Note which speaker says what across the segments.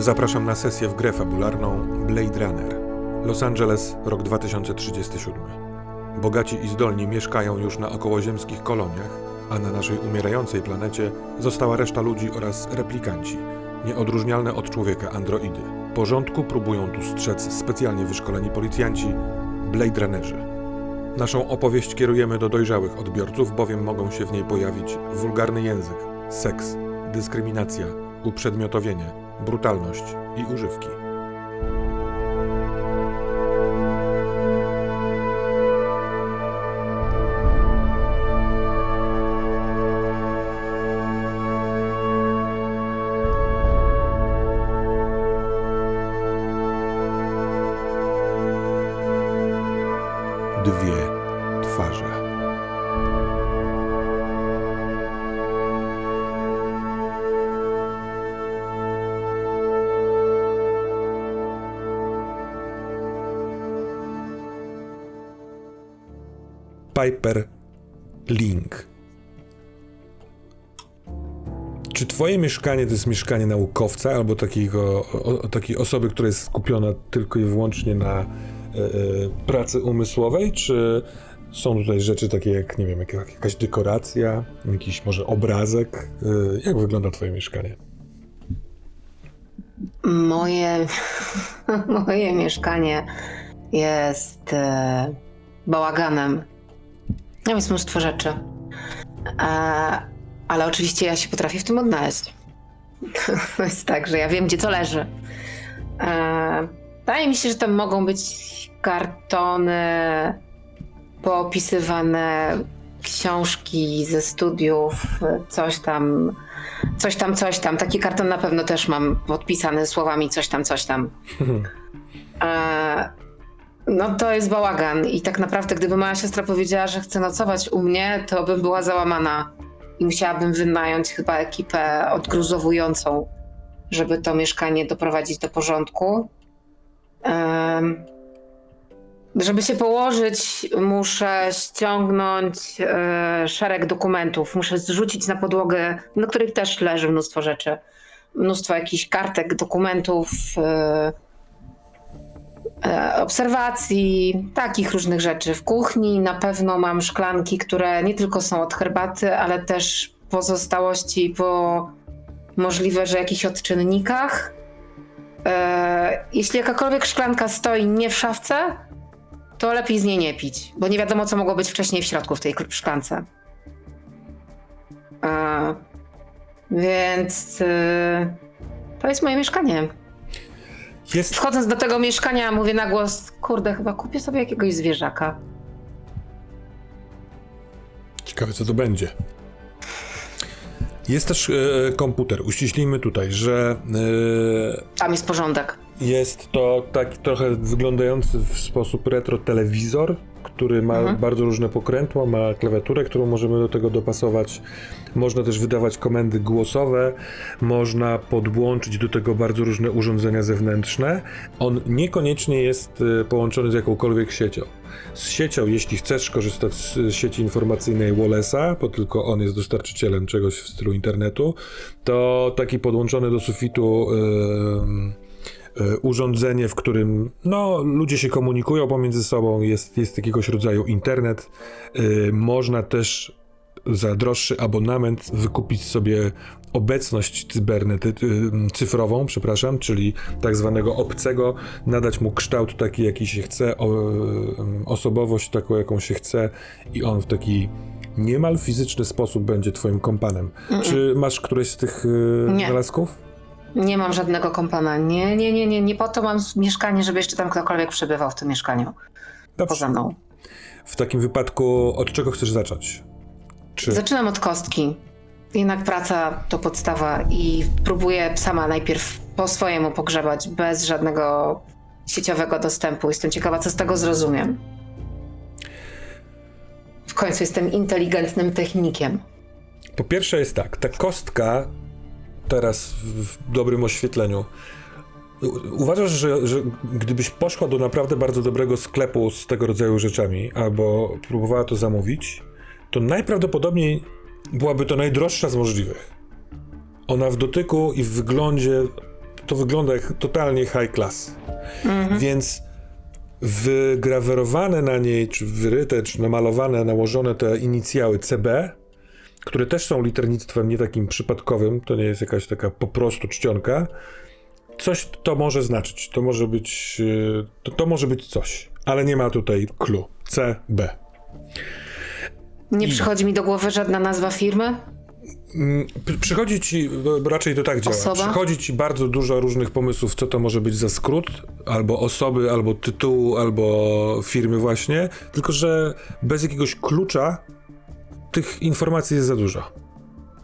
Speaker 1: Zapraszam na sesję w grę fabularną Blade Runner. Los Angeles, rok 2037. Bogaci i zdolni mieszkają już na okołoziemskich koloniach, a na naszej umierającej planecie została reszta ludzi oraz replikanci, nieodróżnialne od człowieka androidy. Porządku próbują tu strzec specjalnie wyszkoleni policjanci, Blade Runnerzy. Naszą opowieść kierujemy do dojrzałych odbiorców, bowiem mogą się w niej pojawić wulgarny język, seks, dyskryminacja, uprzedmiotowienie, brutalność i używki. Twoje mieszkanie to jest mieszkanie naukowca albo takiego, o, takiej osoby, która jest skupiona tylko i wyłącznie na e, e, pracy umysłowej, czy są tutaj rzeczy takie jak, nie wiem, jak, jakaś dekoracja, jakiś może obrazek? E, jak wygląda twoje mieszkanie?
Speaker 2: Moje, moje mieszkanie jest bałaganem. Tam jest mnóstwo rzeczy. Ale oczywiście ja się potrafię w tym odnaleźć. To jest tak, że ja wiem, gdzie co leży. E, wydaje mi się, że tam mogą być kartony poopisywane, książki ze studiów, coś tam, coś tam, coś tam. Taki karton na pewno też mam podpisany słowami coś tam, coś tam. E, no to jest bałagan i tak naprawdę gdyby moja siostra powiedziała, że chce nocować u mnie, to bym była załamana i musiałabym wynająć chyba ekipę odgruzowującą, żeby to mieszkanie doprowadzić do porządku. Em, żeby się położyć, muszę ściągnąć e, szereg dokumentów. Muszę zrzucić na podłogę, na których też leży mnóstwo rzeczy. Mnóstwo jakichś kartek, dokumentów, e, obserwacji, takich różnych rzeczy. W kuchni na pewno mam szklanki, które nie tylko są od herbaty, ale też pozostałości po możliwe, że jakichś odczynnikach. E, jeśli jakakolwiek szklanka stoi nie w szafce, to lepiej z niej nie pić, bo nie wiadomo, co mogło być wcześniej w środku w tej szklance. E, więc e, to jest moje mieszkanie.
Speaker 1: Jest
Speaker 2: Wchodząc do tego mieszkania, mówię na głos: Kurde, chyba kupię sobie jakiegoś zwierzaka.
Speaker 1: Ciekawe, co to będzie. Jest też e, komputer. Uściślimy tutaj, że e,
Speaker 2: Tam jest porządek.
Speaker 1: jest to taki trochę wyglądający w sposób retro telewizor, który ma
Speaker 2: Mhm.
Speaker 1: bardzo różne pokrętła, ma klawiaturę, którą możemy do tego dopasować. Można też wydawać komendy głosowe, można podłączyć do tego bardzo różne urządzenia zewnętrzne. On niekoniecznie jest e, połączony z jakąkolwiek siecią. Z siecią, jeśli chcesz korzystać z sieci informacyjnej Wallace'a, bo tylko on jest dostarczycielem czegoś w stylu internetu, to taki podłączony do sufitu e, urządzenie, w którym no, ludzie się komunikują pomiędzy sobą, jest, jest jakiegoś rodzaju internet. E, Można też za droższy abonament wykupić sobie obecność cybernety, y, cyfrową, przepraszam, czyli tak zwanego obcego, nadać mu kształt taki, jaki się chce, osobowość taką, jaką się chce i on w taki niemal fizyczny sposób będzie twoim kompanem. Czy masz któreś z tych
Speaker 2: Nie.
Speaker 1: znalazków?
Speaker 2: Nie mam żadnego kompana. Nie, nie, nie, nie. Nie po to mam mieszkanie, żeby jeszcze tam ktokolwiek przebywał w tym mieszkaniu.
Speaker 1: Dobrze.
Speaker 2: Poza mną.
Speaker 1: W takim wypadku od czego chcesz zacząć? Czy...
Speaker 2: Zaczynam od kostki. Jednak praca to podstawa i próbuję sama najpierw po swojemu pogrzebać, bez żadnego sieciowego dostępu. Jestem ciekawa, co z tego zrozumiem. W końcu jestem inteligentnym technikiem.
Speaker 1: Po pierwsze jest tak, ta kostka teraz w, dobrym oświetleniu. Uważasz, że, że gdybyś poszła do naprawdę bardzo dobrego sklepu z tego rodzaju rzeczami, albo próbowała to zamówić, to najprawdopodobniej byłaby to najdroższa z możliwych. Ona w dotyku i w wyglądzie to wygląda jak totalnie high class. Więc wygrawerowane na niej, czy wyryte, czy namalowane, nałożone te inicjały CB, które też są liternictwem nie takim przypadkowym, to nie jest jakaś taka po prostu czcionka, coś to może znaczyć. To może być, yy, to, to może być coś, ale nie ma tutaj clue. CB.
Speaker 2: Nie
Speaker 1: I-
Speaker 2: przychodzi mi do głowy żadna nazwa firmy?
Speaker 1: Mm, Przychodzi ci, raczej to tak działa,
Speaker 2: Osoba?
Speaker 1: przychodzi ci bardzo dużo różnych pomysłów, co to może być za skrót, albo osoby, albo tytułu, albo firmy właśnie, tylko że bez jakiegoś klucza tych informacji jest za dużo,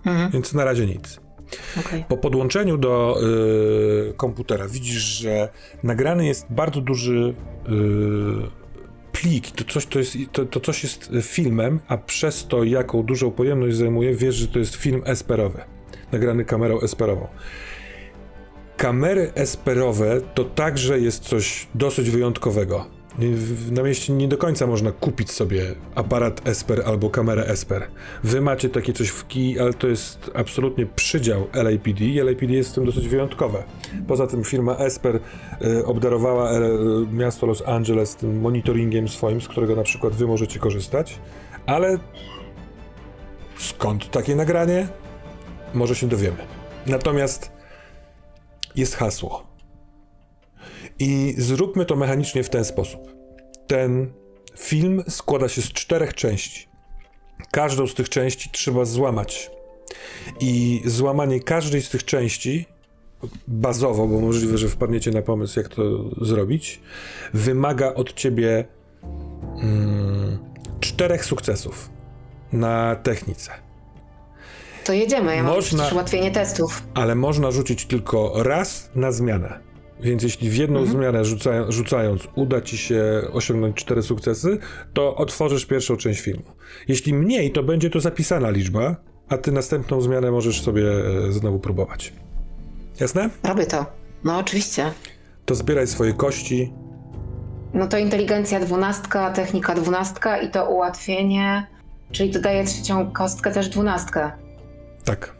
Speaker 2: Mhm.
Speaker 1: więc na razie nic.
Speaker 2: Okej.
Speaker 1: Po podłączeniu do y, komputera widzisz, że nagrany jest bardzo duży y, plik. To coś, to, jest, to, to coś jest filmem, a przez to, jaką dużą pojemność zajmuje, wiesz, że to jest film esperowy. Nagrany kamerą esperową. Kamery esperowe to także jest coś dosyć wyjątkowego. Na mieście nie do końca można kupić sobie aparat Esper albo kamerę Esper. Wy macie takie coś w kij, ale to jest absolutnie przydział LAPD i LAPD jest w tym dosyć wyjątkowe. Poza tym firma Esper y, obdarowała e, miasto Los Angeles tym monitoringiem swoim, z którego na przykład wy możecie korzystać, ale skąd takie nagranie? Może się dowiemy. Natomiast jest hasło. I zróbmy to mechanicznie w ten sposób. Ten film składa się z czterech części. Każdą z tych części trzeba złamać. I złamanie każdej z tych części, bazowo, bo możliwe, że wpadniecie na pomysł, jak to zrobić, wymaga od ciebie mm, czterech sukcesów na technice.
Speaker 2: To jedziemy, ja mam
Speaker 1: Można-
Speaker 2: przecież ułatwienie testów.
Speaker 1: ale można rzucić tylko raz na zmianę. Więc jeśli w jedną zmianę rzuca, rzucając uda ci się osiągnąć cztery sukcesy, to otworzysz pierwszą część filmu. Jeśli mniej, to będzie to zapisana liczba, a ty następną zmianę możesz sobie e, znowu próbować. Jasne?
Speaker 2: Robię to. No oczywiście.
Speaker 1: To zbieraj swoje kości.
Speaker 2: No to inteligencja dwunastka, technika dwunastka i to ułatwienie, czyli dodaję trzecią kostkę też dwunastkę.
Speaker 1: Tak.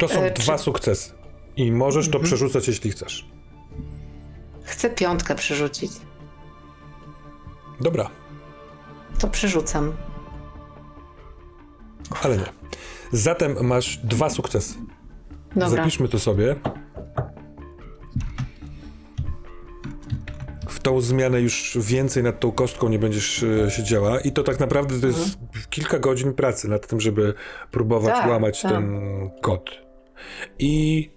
Speaker 1: To są
Speaker 2: E, czy-
Speaker 1: dwa sukcesy. I możesz to przerzucać, jeśli chcesz.
Speaker 2: Chcę piątkę przerzucić.
Speaker 1: Dobra,
Speaker 2: To przerzucam.
Speaker 1: ale nie. Zatem masz dwa sukcesy.
Speaker 2: Dobra.
Speaker 1: Zapiszmy to sobie. W tą zmianę już więcej nad tą kostką nie będziesz e, siedziała i to tak naprawdę to jest kilka godzin pracy nad tym, żeby próbować
Speaker 2: Tak,
Speaker 1: łamać
Speaker 2: tak.
Speaker 1: ten kod. I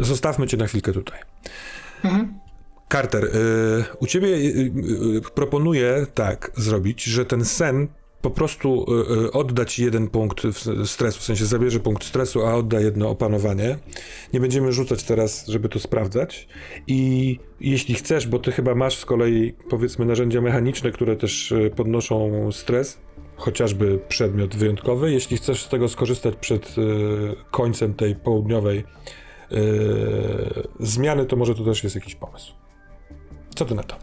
Speaker 1: zostawmy cię na chwilkę tutaj. Carter, y, u ciebie y, y, proponuję tak zrobić, że ten sen po prostu odda ci jeden punkt stresu, w sensie zabierze punkt stresu, a odda jedno opanowanie. Nie będziemy rzucać teraz, żeby to sprawdzać. I jeśli chcesz, bo ty chyba masz z kolei powiedzmy narzędzia mechaniczne, które też podnoszą stres, chociażby przedmiot wyjątkowy, jeśli chcesz z tego skorzystać przed końcem tej południowej zmiany, to może to też jest jakiś pomysł. Co ty na to?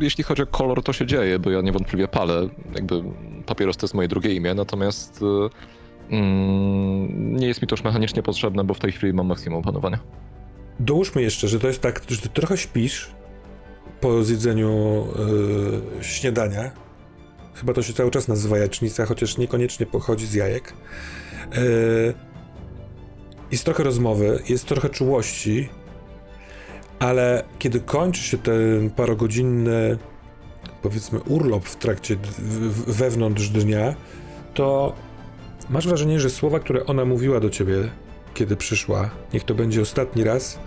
Speaker 3: Jeśli chodzi o kolor, to się dzieje, bo ja niewątpliwie palę. Jakby papieros to jest moje drugie imię, natomiast y, mm, nie jest mi to już mechanicznie potrzebne, bo w tej chwili mam maksimum panowania.
Speaker 1: Dołóżmy jeszcze, że to jest tak, że ty trochę śpisz po zjedzeniu yy, śniadania. Chyba to się cały czas nazywa jajecznica, chociaż niekoniecznie pochodzi z jajek. Yy, jest trochę rozmowy, jest trochę czułości, ale kiedy kończy się ten parogodzinny, powiedzmy, urlop w trakcie, wewnątrz dnia, to masz wrażenie, że słowa, które ona mówiła do ciebie, kiedy przyszła, niech to będzie ostatni raz,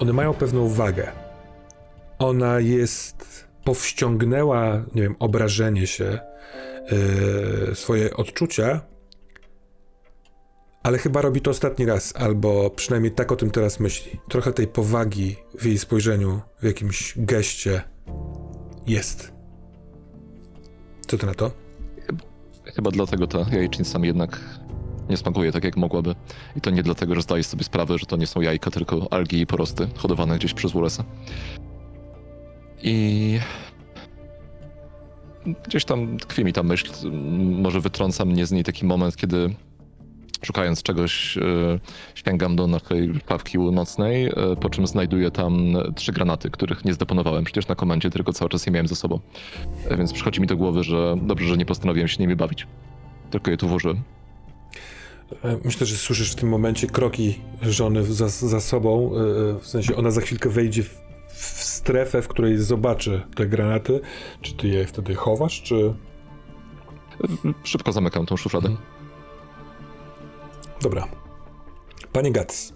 Speaker 1: one mają pewną wagę. Ona jest, powściągnęła, nie wiem, obrażenie się, yy, swoje odczucia, ale chyba robi to ostatni raz, albo przynajmniej tak o tym teraz myśli. Trochę tej powagi w jej spojrzeniu, w jakimś geście jest. Co ty na to?
Speaker 3: Chyba dlatego ta jajecznica mi jednak nie smakuje tak, jak mogłaby. I to nie dlatego, że zdaję sobie sprawę, że to nie są jajka, tylko algi i porosty hodowane gdzieś przez Wallace'a. I gdzieś tam tkwi mi ta myśl, może wytrąca mnie z niej taki moment, kiedy Szukając czegoś, e, sięgam do naszej szafki nocnej, e, po czym znajduję tam trzy granaty, których nie zdeponowałem przecież na komendzie, tylko cały czas je miałem ze sobą. E, Więc przychodzi mi do głowy, że dobrze, że nie postanowiłem się nimi bawić. Tylko je tu włożyłem.
Speaker 1: Myślę, że słyszysz w tym momencie kroki żony za, za sobą. W sensie ona za chwilkę wejdzie w, w strefę, w której zobaczy te granaty. Czy ty je wtedy chowasz, czy.
Speaker 3: Szybko zamykam tą szufladę.
Speaker 1: Mhm. Dobra. Panie Gats.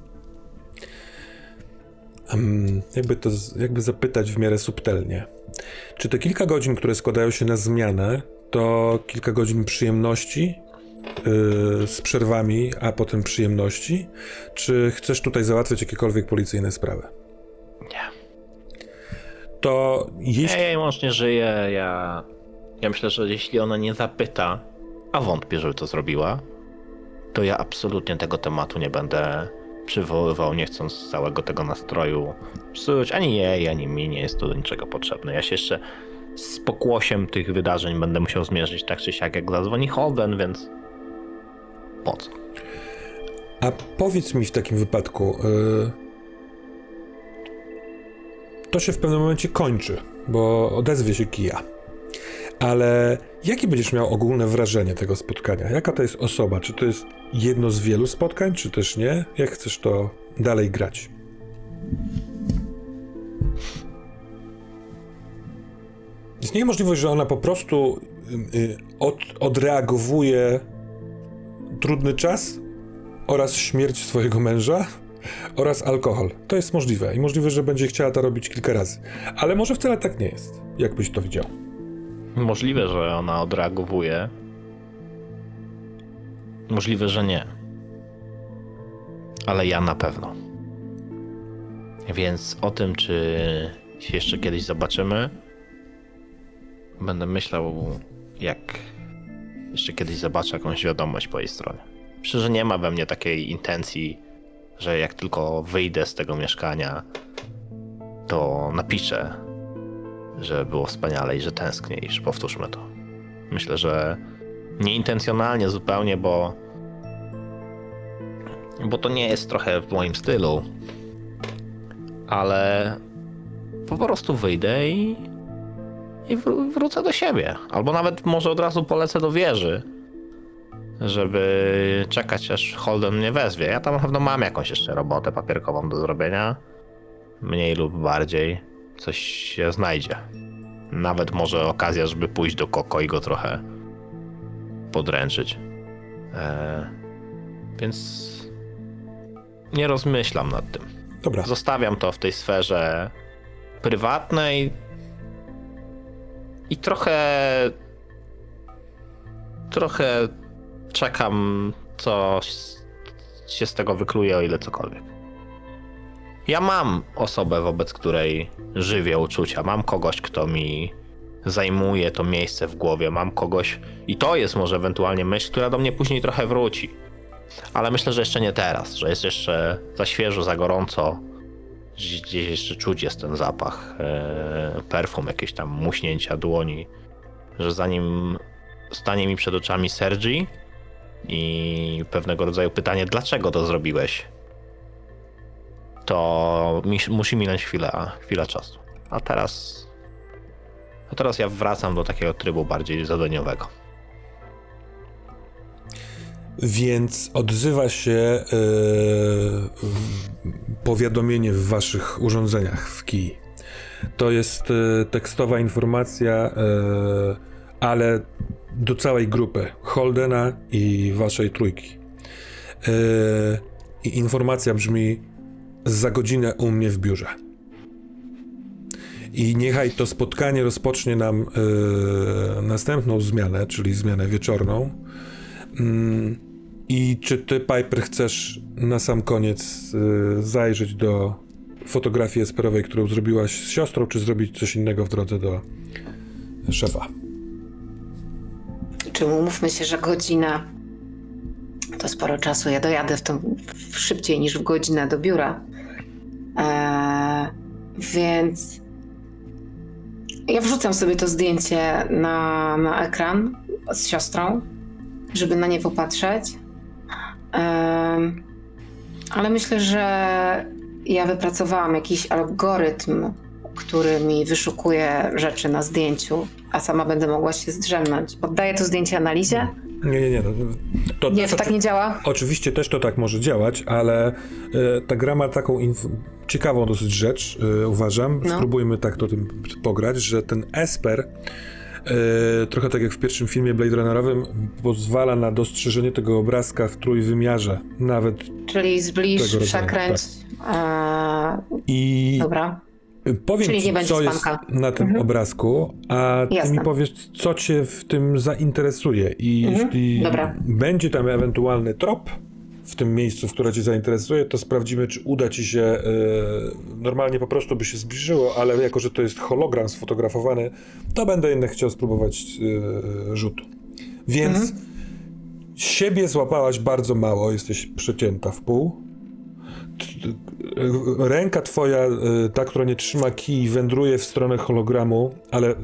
Speaker 1: Em, jakby to jakby zapytać w miarę subtelnie. Czy te kilka godzin, które składają się na zmianę, to kilka godzin przyjemności yy, z przerwami, a potem przyjemności? Czy chcesz tutaj załatwiać jakiekolwiek policyjne sprawy?
Speaker 4: Nie.
Speaker 1: To jeśli.
Speaker 4: Ja jej mąż nie żyje, ja... Ja myślę, że jeśli ona nie zapyta, a wątpię, żeby to zrobiła, to ja absolutnie tego tematu nie będę przywoływał, nie chcąc całego tego nastroju psuć. Ani jej, ani mi nie jest to do niczego potrzebne. Ja się jeszcze z pokłosiem tych wydarzeń będę musiał zmierzyć tak czy siak, jak zadzwoni Holden, więc po co?
Speaker 1: A powiedz mi w takim wypadku, y, to się w pewnym momencie kończy, bo odezwie się kija. Ale jakie będziesz miał ogólne wrażenie tego spotkania? Jaka to jest osoba? Czy to jest jedno z wielu spotkań, czy też nie? Jak chcesz to dalej grać? Istnieje możliwość, że ona po prostu y, y, od, odreagowuje trudny czas oraz śmierć swojego męża oraz alkohol. To jest możliwe i możliwe, że będzie chciała to robić kilka razy. Ale może wcale tak nie jest. Jak byś to widział?
Speaker 4: Możliwe, że ona odreagowuje. Możliwe, że nie. Ale ja na pewno. Więc o tym, czy się jeszcze kiedyś zobaczymy, będę myślał, jak jeszcze kiedyś zobaczę jakąś wiadomość po jej stronie. Myślę, że nie ma we mnie takiej intencji, że jak tylko wyjdę z tego mieszkania, to napiszę że było wspaniale i że tęsknię, iż powtórzmy to. Myślę, że nieintencjonalnie zupełnie, bo bo to nie jest trochę w moim stylu, ale po prostu wyjdę i, i wró- wrócę do siebie. Albo nawet może od razu polecę do wieży, żeby czekać aż Holden mnie wezwie. Ja tam na pewno mam jakąś jeszcze robotę papierkową do zrobienia, mniej lub bardziej coś się znajdzie. Nawet może okazja, żeby pójść do Koko i go trochę podręczyć. Eee, więc nie rozmyślam nad tym.
Speaker 1: Dobra.
Speaker 4: Zostawiam to w tej sferze prywatnej i trochę trochę czekam, co się z tego wykluje, o ile cokolwiek. Ja mam osobę, wobec której żywię uczucia. Mam kogoś, kto mi zajmuje to miejsce w głowie. Mam kogoś, i to jest może ewentualnie myśl, która do mnie później trochę wróci. Ale myślę, że jeszcze nie teraz, że jest jeszcze za świeżo, za gorąco. Gdzieś jeszcze czuć jest ten zapach e, perfum, jakieś tam muśnięcia dłoni. Że zanim stanie mi przed oczami Sergi i pewnego rodzaju pytanie, dlaczego to zrobiłeś? To mi, musi minąć chwila, chwila czasu. A teraz. A teraz ja wracam do takiego trybu bardziej zadaniowego.
Speaker 1: Więc odzywa się w- powiadomienie w waszych urządzeniach w kij. To jest e, tekstowa informacja, e, ale do całej grupy Holdena i waszej trójki. I informacja brzmi za godzinę u mnie w biurze. I niechaj to spotkanie rozpocznie nam e, następną zmianę, czyli zmianę wieczorną. Mm, I czy ty, Piper, chcesz na sam koniec y, zajrzeć do fotografii esperowej, którą zrobiłaś z siostrą, czy zrobić coś innego w drodze do szefa?
Speaker 2: Czy umówmy się, że godzina to sporo czasu. Ja dojadę w w- szybciej niż w godzinę do biura. Eee, więc ja wrzucam sobie to zdjęcie na, na ekran z siostrą, żeby na nie popatrzeć. Em, ale myślę, że ja wypracowałam jakiś algorytm, który mi wyszukuje rzeczy na zdjęciu, a sama będę mogła się zdrzemnąć. Poddaję to zdjęcie analizie?
Speaker 1: Nie, nie, nie. No, to,
Speaker 2: Nie, to tak nie działa?
Speaker 1: Oczywiście też to tak może działać, ale e, ta gra ma taką ciekawą dosyć rzecz, e, uważam.
Speaker 2: No.
Speaker 1: Spróbujmy tak to tym pograć, że ten Esper, e, trochę tak jak w pierwszym filmie Blade Runnerowym, pozwala na dostrzeżenie tego obrazka w trójwymiarze. Nawet
Speaker 2: Czyli zbliż, przekręć. E,
Speaker 1: i
Speaker 2: dobra.
Speaker 1: Powiem
Speaker 2: Czyli
Speaker 1: ci,
Speaker 2: nie będzie
Speaker 1: co jest
Speaker 2: spanka.
Speaker 1: na tym
Speaker 2: Mhm.
Speaker 1: obrazku, a ty
Speaker 2: Jasne.
Speaker 1: mi powiesz, co cię w tym zainteresuje. I
Speaker 2: Mhm.
Speaker 1: jeśli
Speaker 2: Dobra.
Speaker 1: będzie tam ewentualny trop w tym miejscu, w które cię zainteresuje, to sprawdzimy, czy uda ci się. e, normalnie po prostu by się zbliżyło, ale jako, że to jest hologram sfotografowany, to będę jednak chciał spróbować e, rzutu. Więc
Speaker 2: Mhm.
Speaker 1: siebie złapałaś bardzo mało, jesteś przecięta w pół. Ręka twoja, e, ta, która nie trzyma kij, wędruje w stronę hologramu, ale e,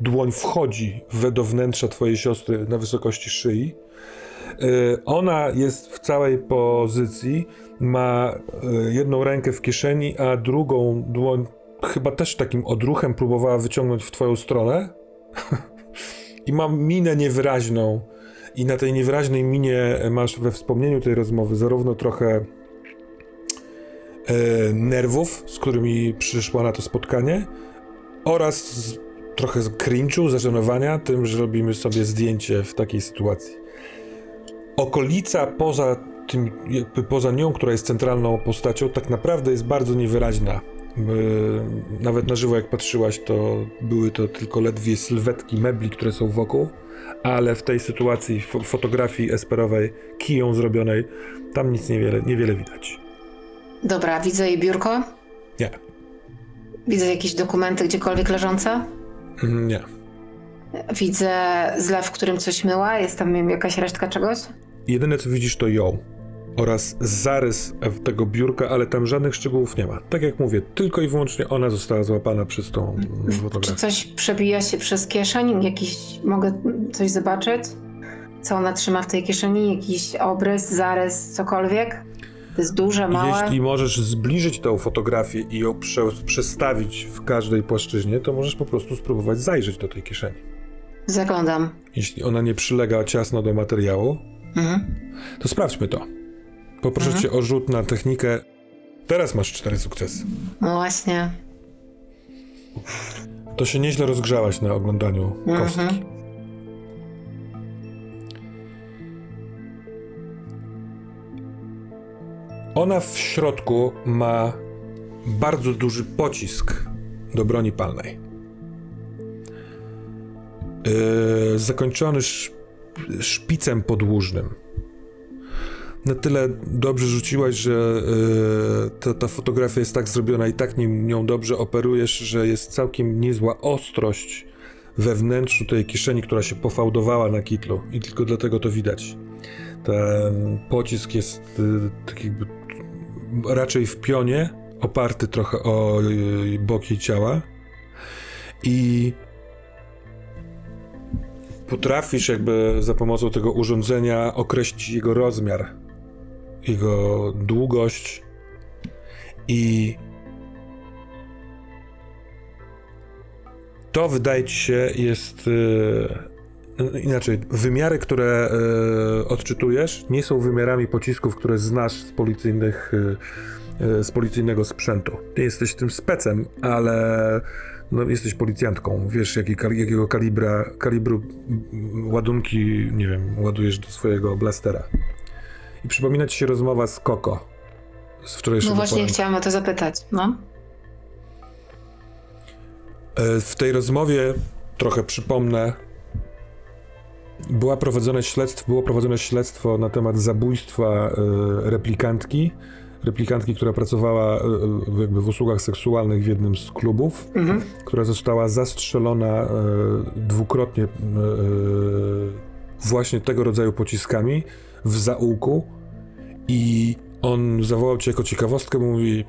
Speaker 1: dłoń wchodzi we do wnętrza twojej siostry na wysokości szyi. E, Ona jest w całej pozycji, ma jedną rękę w kieszeni, a drugą dłoń chyba też takim odruchem próbowała wyciągnąć w twoją stronę. I ma minę niewyraźną. I na tej niewyraźnej minie masz we wspomnieniu tej rozmowy zarówno trochę nerwów, z którymi przyszła na to spotkanie, oraz z, trochę cringe'u, zażenowania tym, że robimy sobie zdjęcie w takiej sytuacji. Okolica poza tym, poza nią, która jest centralną postacią, tak naprawdę jest bardzo niewyraźna. E, Nawet na żywo, jak patrzyłaś, to były to tylko ledwie sylwetki mebli, które są wokół, ale w tej sytuacji fo- fotografii esperowej, kiją zrobionej, tam nic niewiele, niewiele widać.
Speaker 2: Dobra, widzę jej biurko.
Speaker 1: Nie.
Speaker 2: Widzę jakieś dokumenty gdziekolwiek leżące.
Speaker 1: Mm, Nie.
Speaker 2: Widzę zlew, w którym coś myła. Jest tam jakaś resztka czegoś.
Speaker 1: Jedyne co widzisz to ją oraz zarys tego biurka, ale tam żadnych szczegółów nie ma. Tak jak mówię, tylko i wyłącznie ona została złapana przez tą mm,
Speaker 2: Czy
Speaker 1: fotografię.
Speaker 2: coś przebija się przez kieszeń? Jakiś, mogę coś zobaczyć? Co ona trzyma w tej kieszeni? Jakiś obrys, zarys, cokolwiek? To jest duże, małe?
Speaker 1: Jeśli możesz zbliżyć tą fotografię i ją prze, przestawić w każdej płaszczyźnie, to możesz po prostu spróbować zajrzeć do tej kieszeni.
Speaker 2: Zaglądam.
Speaker 1: Jeśli ona nie przylega ciasno do materiału,
Speaker 2: Mhm.
Speaker 1: to sprawdźmy to. Poproszę cię o rzut na technikę. Teraz masz cztery sukcesy.
Speaker 2: No właśnie.
Speaker 1: To się nieźle rozgrzałaś na oglądaniu
Speaker 2: Mhm.
Speaker 1: kostki. Ona w środku ma bardzo duży pocisk do broni palnej. Yy, zakończony sz, szpicem podłużnym. Na tyle dobrze rzuciłaś, że yy, ta, ta fotografia jest tak zrobiona i tak nim, nią dobrze operujesz, że jest całkiem niezła ostrość we wnętrzu tej kieszeni, która się pofałdowała na kitlu i tylko dlatego to widać. Ten pocisk jest yy, tak jakby raczej w pionie, oparty trochę o yy, boki ciała. I potrafisz jakby za pomocą tego urządzenia określić jego rozmiar, jego długość i to wydaje ci się jest e, inaczej, wymiary, które e, odczytujesz nie są wymiarami pocisków, które znasz z policyjnych e, e, z policyjnego sprzętu. Ty jesteś tym specem, ale no, jesteś policjantką, wiesz jaki, jakiego kalibra, kalibru mm, ładunki, nie wiem, ładujesz do swojego blastera. I przypomina ci się rozmowa z Koko z wczorajszego
Speaker 2: No właśnie
Speaker 1: poranka.
Speaker 2: chciałam o to zapytać. No.
Speaker 1: W tej rozmowie, trochę przypomnę, była prowadzone śledztwo, było prowadzone śledztwo na temat zabójstwa e, replikantki. Replikantki, która pracowała e, jakby w usługach seksualnych w jednym z klubów,
Speaker 2: Mhm.
Speaker 1: która została zastrzelona e, dwukrotnie właśnie tego rodzaju pociskami w zaułku i on zawołał cię jako ciekawostkę, mówi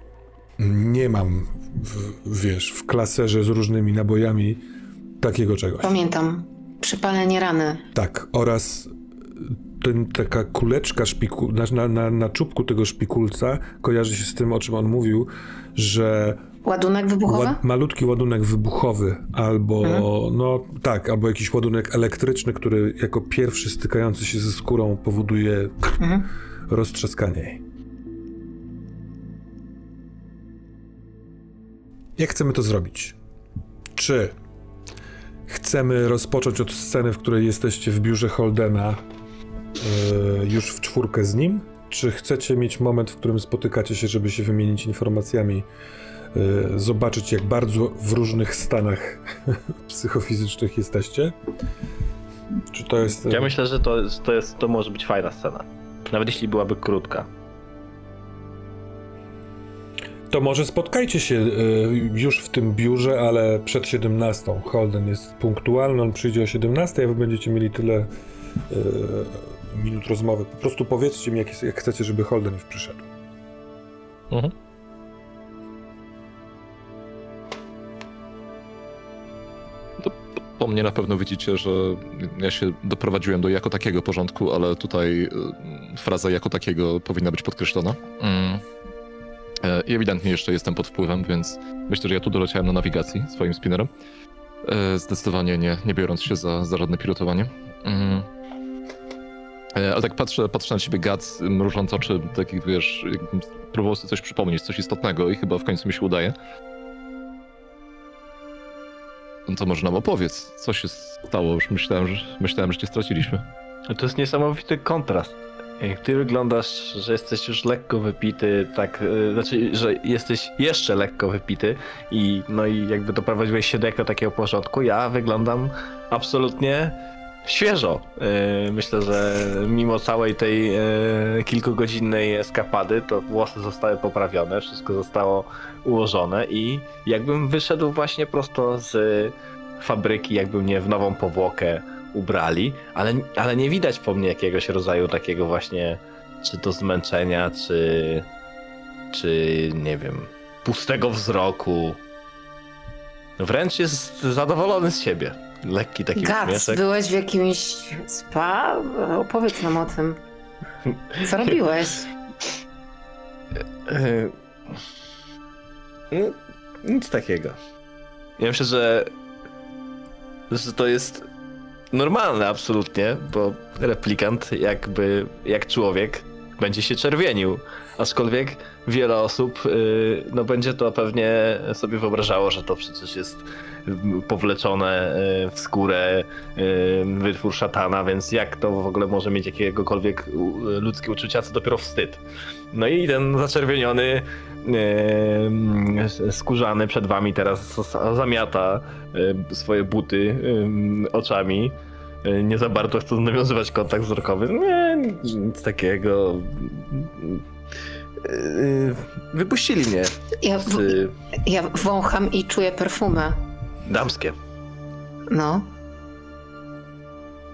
Speaker 1: nie mam, w, wiesz, w klaserze z różnymi nabojami takiego czegoś.
Speaker 2: Pamiętam. Przypalenie rany.
Speaker 1: Tak, oraz ten, taka kuleczka szpiku, na, na, na, na czubku tego szpikulca kojarzy się z tym, o czym on mówił, że
Speaker 2: Ładunek wybuchowy?
Speaker 1: Ład, malutki ładunek wybuchowy, albo no tak, albo jakiś ładunek elektryczny, który jako pierwszy stykający się ze skórą powoduje
Speaker 2: Mhm.
Speaker 1: roztrzaskanie jej. Jak chcemy to zrobić? Czy chcemy rozpocząć od sceny, w której jesteście w biurze Holdena yy, już w czwórkę z nim? Czy chcecie mieć moment, w którym spotykacie się, żeby się wymienić informacjami, yy, zobaczyć, jak bardzo w różnych stanach psychofizycznych jesteście? Czy to jest.
Speaker 4: Ja myślę, że to, to, jest, to może być fajna scena. Nawet jeśli byłaby krótka.
Speaker 1: To może spotkajcie się y, już w tym biurze, ale przed 17. Holden jest punktualny, on przyjdzie o 17, a wy będziecie mieli tyle y, minut rozmowy. Po prostu powiedzcie mi, jak, jak chcecie, żeby Holden już przyszedł.
Speaker 3: Mhm. Po- mnie na pewno widzicie, że ja się doprowadziłem do jako takiego porządku, ale tutaj y, fraza jako takiego powinna być podkreślona. Mm. E, I ewidentnie jeszcze jestem pod wpływem, więc myślę, że ja tu doleciałem na nawigacji swoim spinnerem. E, Zdecydowanie nie, nie biorąc się za, za żadne pilotowanie. Mm. E, Ale tak patrzę, patrzę na ciebie, Gad, mrużąc oczy, takich wiesz, próbował sobie coś przypomnieć, coś istotnego i chyba w końcu mi się udaje. No to może nam opowiedz, co się stało, już myślałem, że, myślałem, że cię straciliśmy.
Speaker 4: To jest niesamowity kontrast. Ty wyglądasz, że jesteś już lekko wypity, tak, y, znaczy, że jesteś jeszcze lekko wypity i no i jakby doprowadziłeś się do jako takiego porządku, ja wyglądam absolutnie świeżo. Y, Myślę, że mimo całej tej y, kilkugodzinnej eskapady, to włosy zostały poprawione, wszystko zostało ułożone i jakbym wyszedł właśnie prosto z fabryki, jakby mnie w nową powłokę ubrali, ale, ale nie widać po mnie jakiegoś rodzaju takiego właśnie, czy to zmęczenia, czy, czy nie wiem, pustego wzroku. Wręcz jest zadowolony z siebie. Lekki taki
Speaker 2: Gac,
Speaker 4: uśmieszek.
Speaker 2: byłeś w jakimś spa? Opowiedz nam o tym. Co robiłeś?
Speaker 4: No, nic takiego. Ja myślę, że, że to jest normalne absolutnie, bo replikant jakby jak człowiek będzie się czerwienił. Aczkolwiek wiele osób yy, no będzie to pewnie sobie wyobrażało, że to przecież jest powleczone yy, w skórę yy, wytwór szatana, więc jak to w ogóle może mieć jakiegokolwiek ludzkie uczucia, co dopiero wstyd. No i ten zaczerwieniony, e, skórzany przed wami teraz zamiata e, swoje buty e, oczami. E, Nie za bardzo chce nawiązywać kontakt wzrokowy. Nie, nic takiego. E, Wypuścili mnie
Speaker 2: Ja, w, ja wącham i czuję perfumę.
Speaker 4: Damskie.
Speaker 2: No.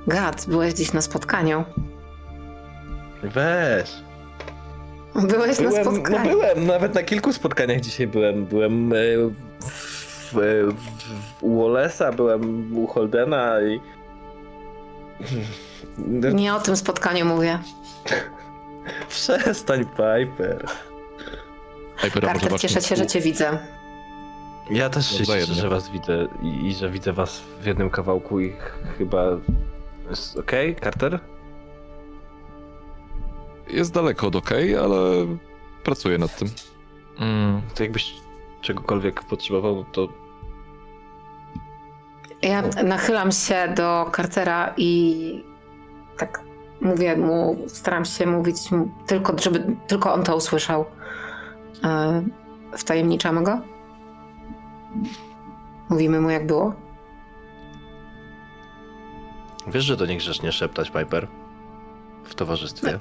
Speaker 2: Gac, byłeś dziś na spotkaniu.
Speaker 4: Weź.
Speaker 2: Byłeś na
Speaker 4: Byłem, no
Speaker 2: spotkaniu.
Speaker 4: byłem, nawet na kilku spotkaniach dzisiaj byłem. Byłem e, w, w, w, u Wallace'a, byłem u Holdena i...
Speaker 2: Nie o tym spotkaniu mówię.
Speaker 4: Przestań, Piper.
Speaker 3: Może
Speaker 2: Carter, cieszę się, że cię widzę.
Speaker 4: Ja też się
Speaker 3: Wzajemnie.
Speaker 4: cieszę, że was widzę i, i że widzę was w jednym kawałku i ch- chyba... Jest okej, Carter?
Speaker 3: Jest daleko od OK, ale pracuję nad tym. Mm.
Speaker 4: To jakbyś czegokolwiek potrzebował, to
Speaker 2: Ja nachylam się do Cartera i tak mówię mu, staram się mówić mu tylko, żeby tylko on to usłyszał. E, Wtajemniczamy go? Mówimy mu, jak było?
Speaker 4: wiesz, że to niegrzecznie szeptać, Piper? W towarzystwie.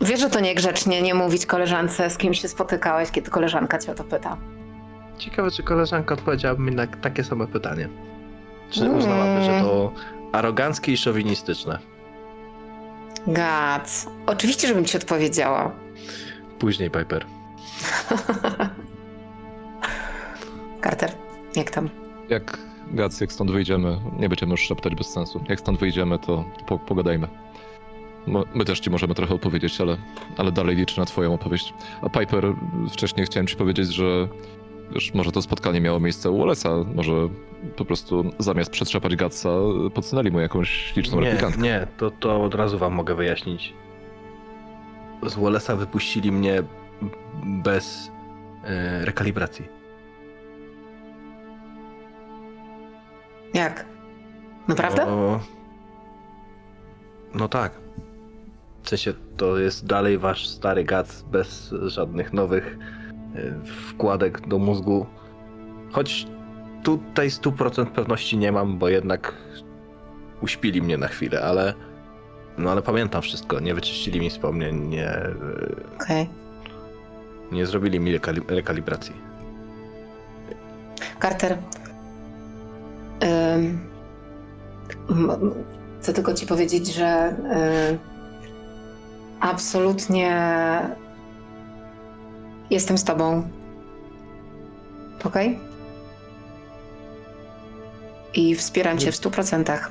Speaker 2: Wiesz, że to niegrzecznie nie mówić koleżance, z kim się spotykałeś, kiedy koleżanka cię o to pyta.
Speaker 4: Ciekawe, czy koleżanka odpowiedziałaby mi na takie same pytanie. Czy
Speaker 2: Mm.
Speaker 4: uznałaby, że to aroganckie i szowinistyczne?
Speaker 2: Gac, oczywiście, żebym ci odpowiedziała.
Speaker 4: Później, Piper.
Speaker 2: Carter, jak tam?
Speaker 3: Jak Gac, jak stąd wyjdziemy, nie będziemy już szeptać bez sensu. Jak stąd wyjdziemy, to po, pogadajmy. My też ci możemy trochę opowiedzieć, ale, ale dalej liczę na twoją opowieść. A Piper, wcześniej chciałem ci powiedzieć, że wiesz, może to spotkanie miało miejsce u Wallace'a, może po prostu zamiast przetrzepać Gatsa, podsunęli mu jakąś śliczną
Speaker 4: Nie,
Speaker 3: replikantkę.
Speaker 4: nie, to, to od razu wam mogę wyjaśnić. Z Wallace'a wypuścili mnie bez e, rekalibracji.
Speaker 2: Jak? Naprawdę?
Speaker 4: No, no tak. W sensie to jest dalej wasz stary gac bez żadnych nowych e, wkładek do mózgu. Choć tutaj 100% pewności nie mam, bo jednak uśpili mnie na chwilę, ale no ale pamiętam wszystko. Nie wyczyścili mi wspomnień, nie, e,
Speaker 2: Okej.
Speaker 4: nie zrobili mi rekali- rekalibracji.
Speaker 2: Carter. Chcę tylko ci powiedzieć, że absolutnie jestem z tobą. Okej? I wspieram cię w stu procentach.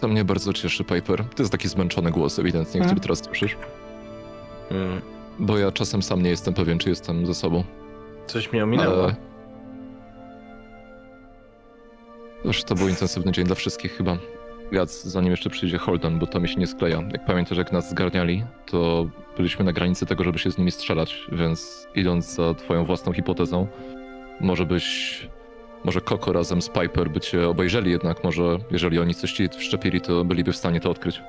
Speaker 3: To mnie bardzo cieszy, Piper. To jest taki zmęczony głos ewidentnie,
Speaker 2: Mhm.
Speaker 3: który teraz słyszysz.
Speaker 4: Mm,
Speaker 3: Bo ja czasem sam nie jestem pewien, czy jestem ze sobą.
Speaker 4: coś mnie ominęło.
Speaker 3: Ale... Już to był intensywny dzień dla wszystkich chyba. Gac, zanim jeszcze przyjdzie Holden, bo to mi się nie skleja. Jak pamiętasz, jak nas zgarniali, to byliśmy na granicy tego, żeby się z nimi strzelać, więc idąc za twoją własną hipotezą, może byś... Może Koko razem z Piper by cię obejrzeli jednak, może jeżeli oni coś ci wszczepili, to byliby w stanie to odkryć.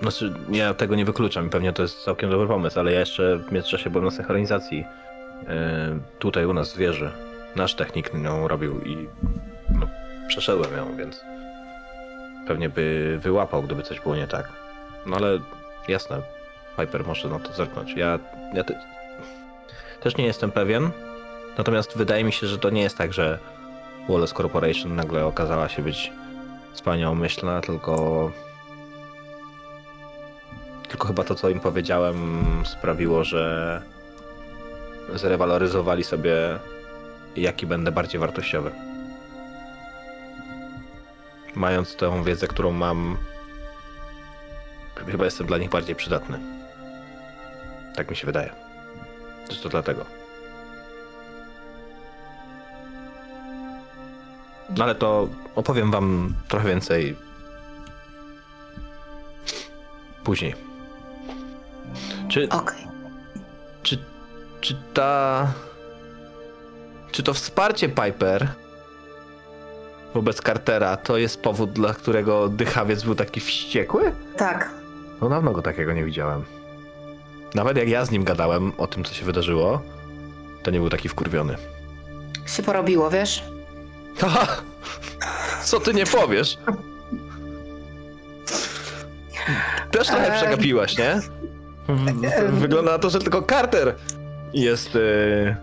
Speaker 4: Znaczy, ja tego nie wykluczam pewnie to jest całkiem dobry pomysł, ale ja jeszcze w międzyczasie byłem na synchronizacji yy, tutaj u nas w wieży. Nasz technik ją robił i no, przeszedłem ją, więc pewnie by wyłapał, gdyby coś było nie tak. No ale jasne, Piper może na to zerknąć. Ja, ja te, też nie jestem pewien, natomiast wydaje mi się, że to nie jest tak, że Wallace Corporation nagle okazała się być wspaniałomyślna, tylko tylko chyba to, co im powiedziałem, sprawiło, że zrewaloryzowali sobie, jaki będę bardziej wartościowy. Mając tę wiedzę, którą mam, chyba jestem dla nich bardziej przydatny. Tak mi się wydaje. Czy to dlatego? No ale to opowiem wam trochę więcej później. Czy,
Speaker 2: Okej.
Speaker 4: czy, czy ta. Czy to wsparcie Piper wobec Cartera to jest powód, dla którego dychawiec był taki wściekły?
Speaker 2: Tak.
Speaker 4: No dawno go takiego nie widziałem. Nawet jak ja z nim gadałem o tym, co się wydarzyło, to nie był taki wkurwiony.
Speaker 2: Się porobiło, wiesz?
Speaker 4: Haha! Co ty nie powiesz? Też trochę przegapiłaś, nie? W-. Wygląda na to, że tylko Carter jest, e,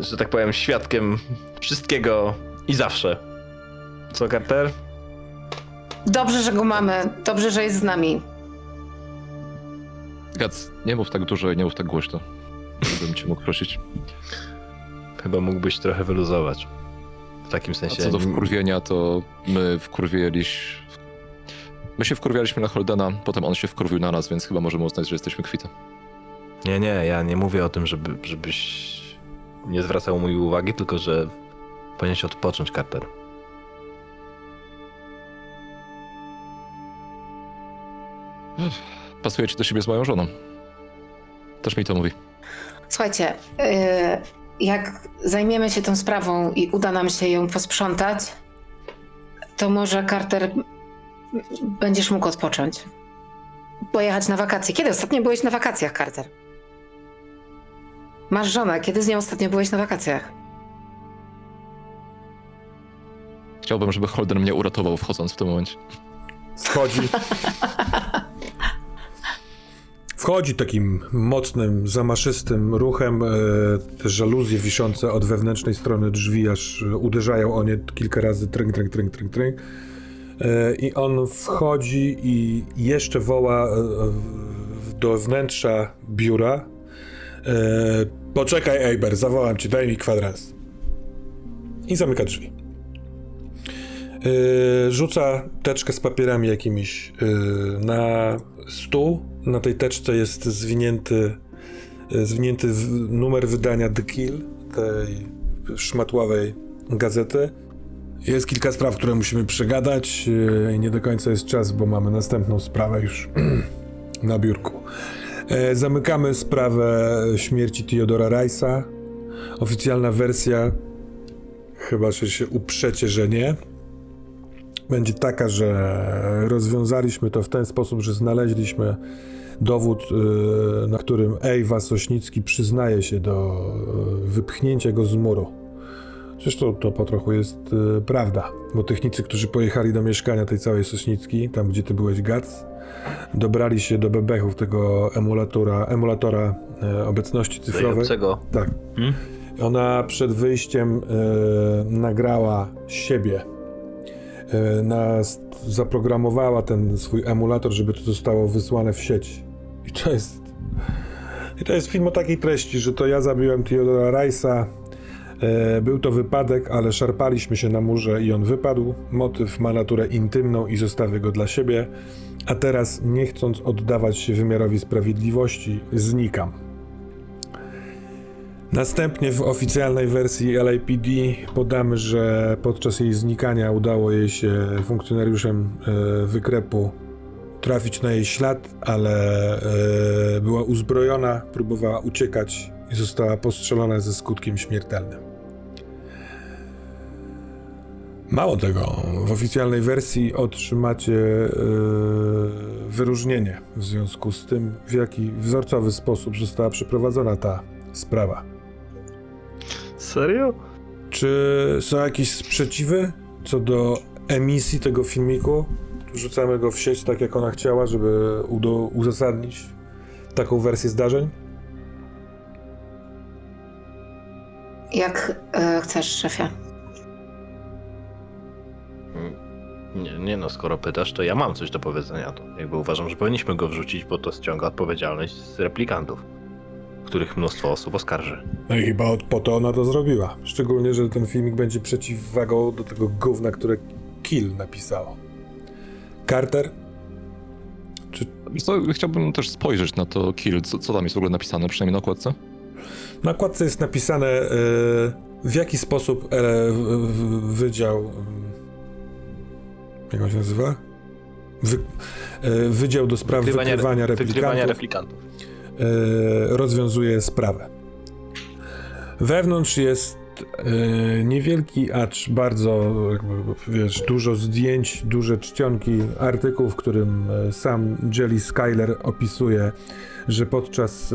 Speaker 4: że tak powiem, świadkiem wszystkiego i zawsze. Co, Carter?
Speaker 2: Dobrze, że go mamy. Dobrze, że jest z nami.
Speaker 3: Gac, nie mów tak dużo i nie mów tak głośno. Gdybym cię mógł prosić.
Speaker 4: Chyba mógłbyś trochę wyluzować. W takim
Speaker 3: A
Speaker 4: sensie.
Speaker 3: co do wkurwienia, to my wkurwieliśmy... My się wkurwialiśmy na Holdena, potem on się wkurwił na nas, więc chyba możemy uznać, że jesteśmy kwita.
Speaker 4: Nie, nie, ja nie mówię o tym, żeby, żebyś nie zwracał mojej uwagi, tylko że powinieneś odpocząć, Carter.
Speaker 3: Pasuje ci do siebie z moją żoną. Też mi to mówi.
Speaker 2: Słuchajcie, yy, jak zajmiemy się tą sprawą i uda nam się ją posprzątać, to może Carter będziesz mógł odpocząć. Pojechać na wakacje. Kiedy ostatnio byłeś na wakacjach, Carter? Masz żonę. Kiedy z nią ostatnio byłeś na wakacjach?
Speaker 3: Chciałbym, żeby Holden mnie uratował wchodząc w tym momencie.
Speaker 1: Wchodzi. Wchodzi takim mocnym, zamaszystym ruchem. E, te żaluzje wiszące od wewnętrznej strony drzwi aż uderzają o nie kilka razy. Trynk, trynk, trynk, trynk, trynk. E, I on wchodzi i jeszcze woła e, do wnętrza biura. E, Poczekaj, Eiber, zawołam ci, daj mi kwadrans. I zamyka drzwi. Yy, rzuca teczkę z papierami jakimiś yy, na stół. Na tej teczce jest zwinięty, zwinięty numer wydania The Kill, tej szmatławej gazety. Jest kilka spraw, które musimy przegadać nie do końca jest czas, bo mamy następną sprawę już na biurku. E, Zamykamy sprawę śmierci Theodora Rice'a. Oficjalna wersja, chyba że się uprzecie, że nie, będzie taka, że rozwiązaliśmy to w ten sposób, że znaleźliśmy dowód, y, na którym Ewa Sośnicki przyznaje się do y, wypchnięcia go z muru. Zresztą to po trochu jest prawda, bo technicy, którzy pojechali do mieszkania tej całej Sośnicki, tam gdzie ty byłeś Gac, dobrali się do bebechów tego emulatora, emulatora e, obecności cyfrowej.
Speaker 4: Dającego.
Speaker 1: Tak.
Speaker 4: Hmm?
Speaker 1: Ona przed wyjściem e, nagrała siebie. E, na, zaprogramowała ten swój emulator, żeby to zostało wysłane w sieć. I to jest. I to jest film o takiej treści, że to ja zabiłem Theodora Rice'a. Był to wypadek, ale szarpaliśmy się na murze i on wypadł. Motyw ma naturę intymną i zostawię go dla siebie. A teraz, nie chcąc oddawać się wymiarowi sprawiedliwości, znikam. Następnie w oficjalnej wersji LAPD podamy, że podczas jej znikania udało jej się funkcjonariuszem e, wykrepu trafić na jej ślad, ale e, była uzbrojona, próbowała uciekać i została postrzelona ze skutkiem śmiertelnym. Mało tego, w oficjalnej wersji otrzymacie e, wyróżnienie w związku z tym, w jaki wzorcowy sposób została przeprowadzona ta sprawa.
Speaker 4: Serio?
Speaker 1: Czy są jakieś sprzeciwy co do emisji tego filmiku? Wrzucamy go w sieć tak, jak ona chciała, żeby udo- uzasadnić taką wersję zdarzeń?
Speaker 2: Jak e, chcesz, szefie?
Speaker 4: Nie, nie no, skoro pytasz, to ja mam coś do powiedzenia. To jakby uważam, że powinniśmy go wrzucić, bo to ściąga odpowiedzialność z replikantów, których mnóstwo osób oskarży.
Speaker 1: No i chyba po to ona to zrobiła. Szczególnie, że ten filmik będzie przeciwwagą do tego gówna, które Kill napisało. Carter?
Speaker 3: Wiesz co, chciałbym też spojrzeć na to kill, co, co tam jest w ogóle napisane, przynajmniej na okładce.
Speaker 1: Na okładce jest napisane, e, w jaki sposób w- wydział. Jak on się nazywa? Wy, e, wydział do Spraw Wykrywania,
Speaker 4: Wykrywania
Speaker 1: replikantów
Speaker 4: replikantów.
Speaker 1: e, rozwiązuje sprawę. Wewnątrz jest e, niewielki, acz bardzo, wiesz, dużo zdjęć, duże czcionki, artykuł, w którym sam Jelly Skyler opisuje, że podczas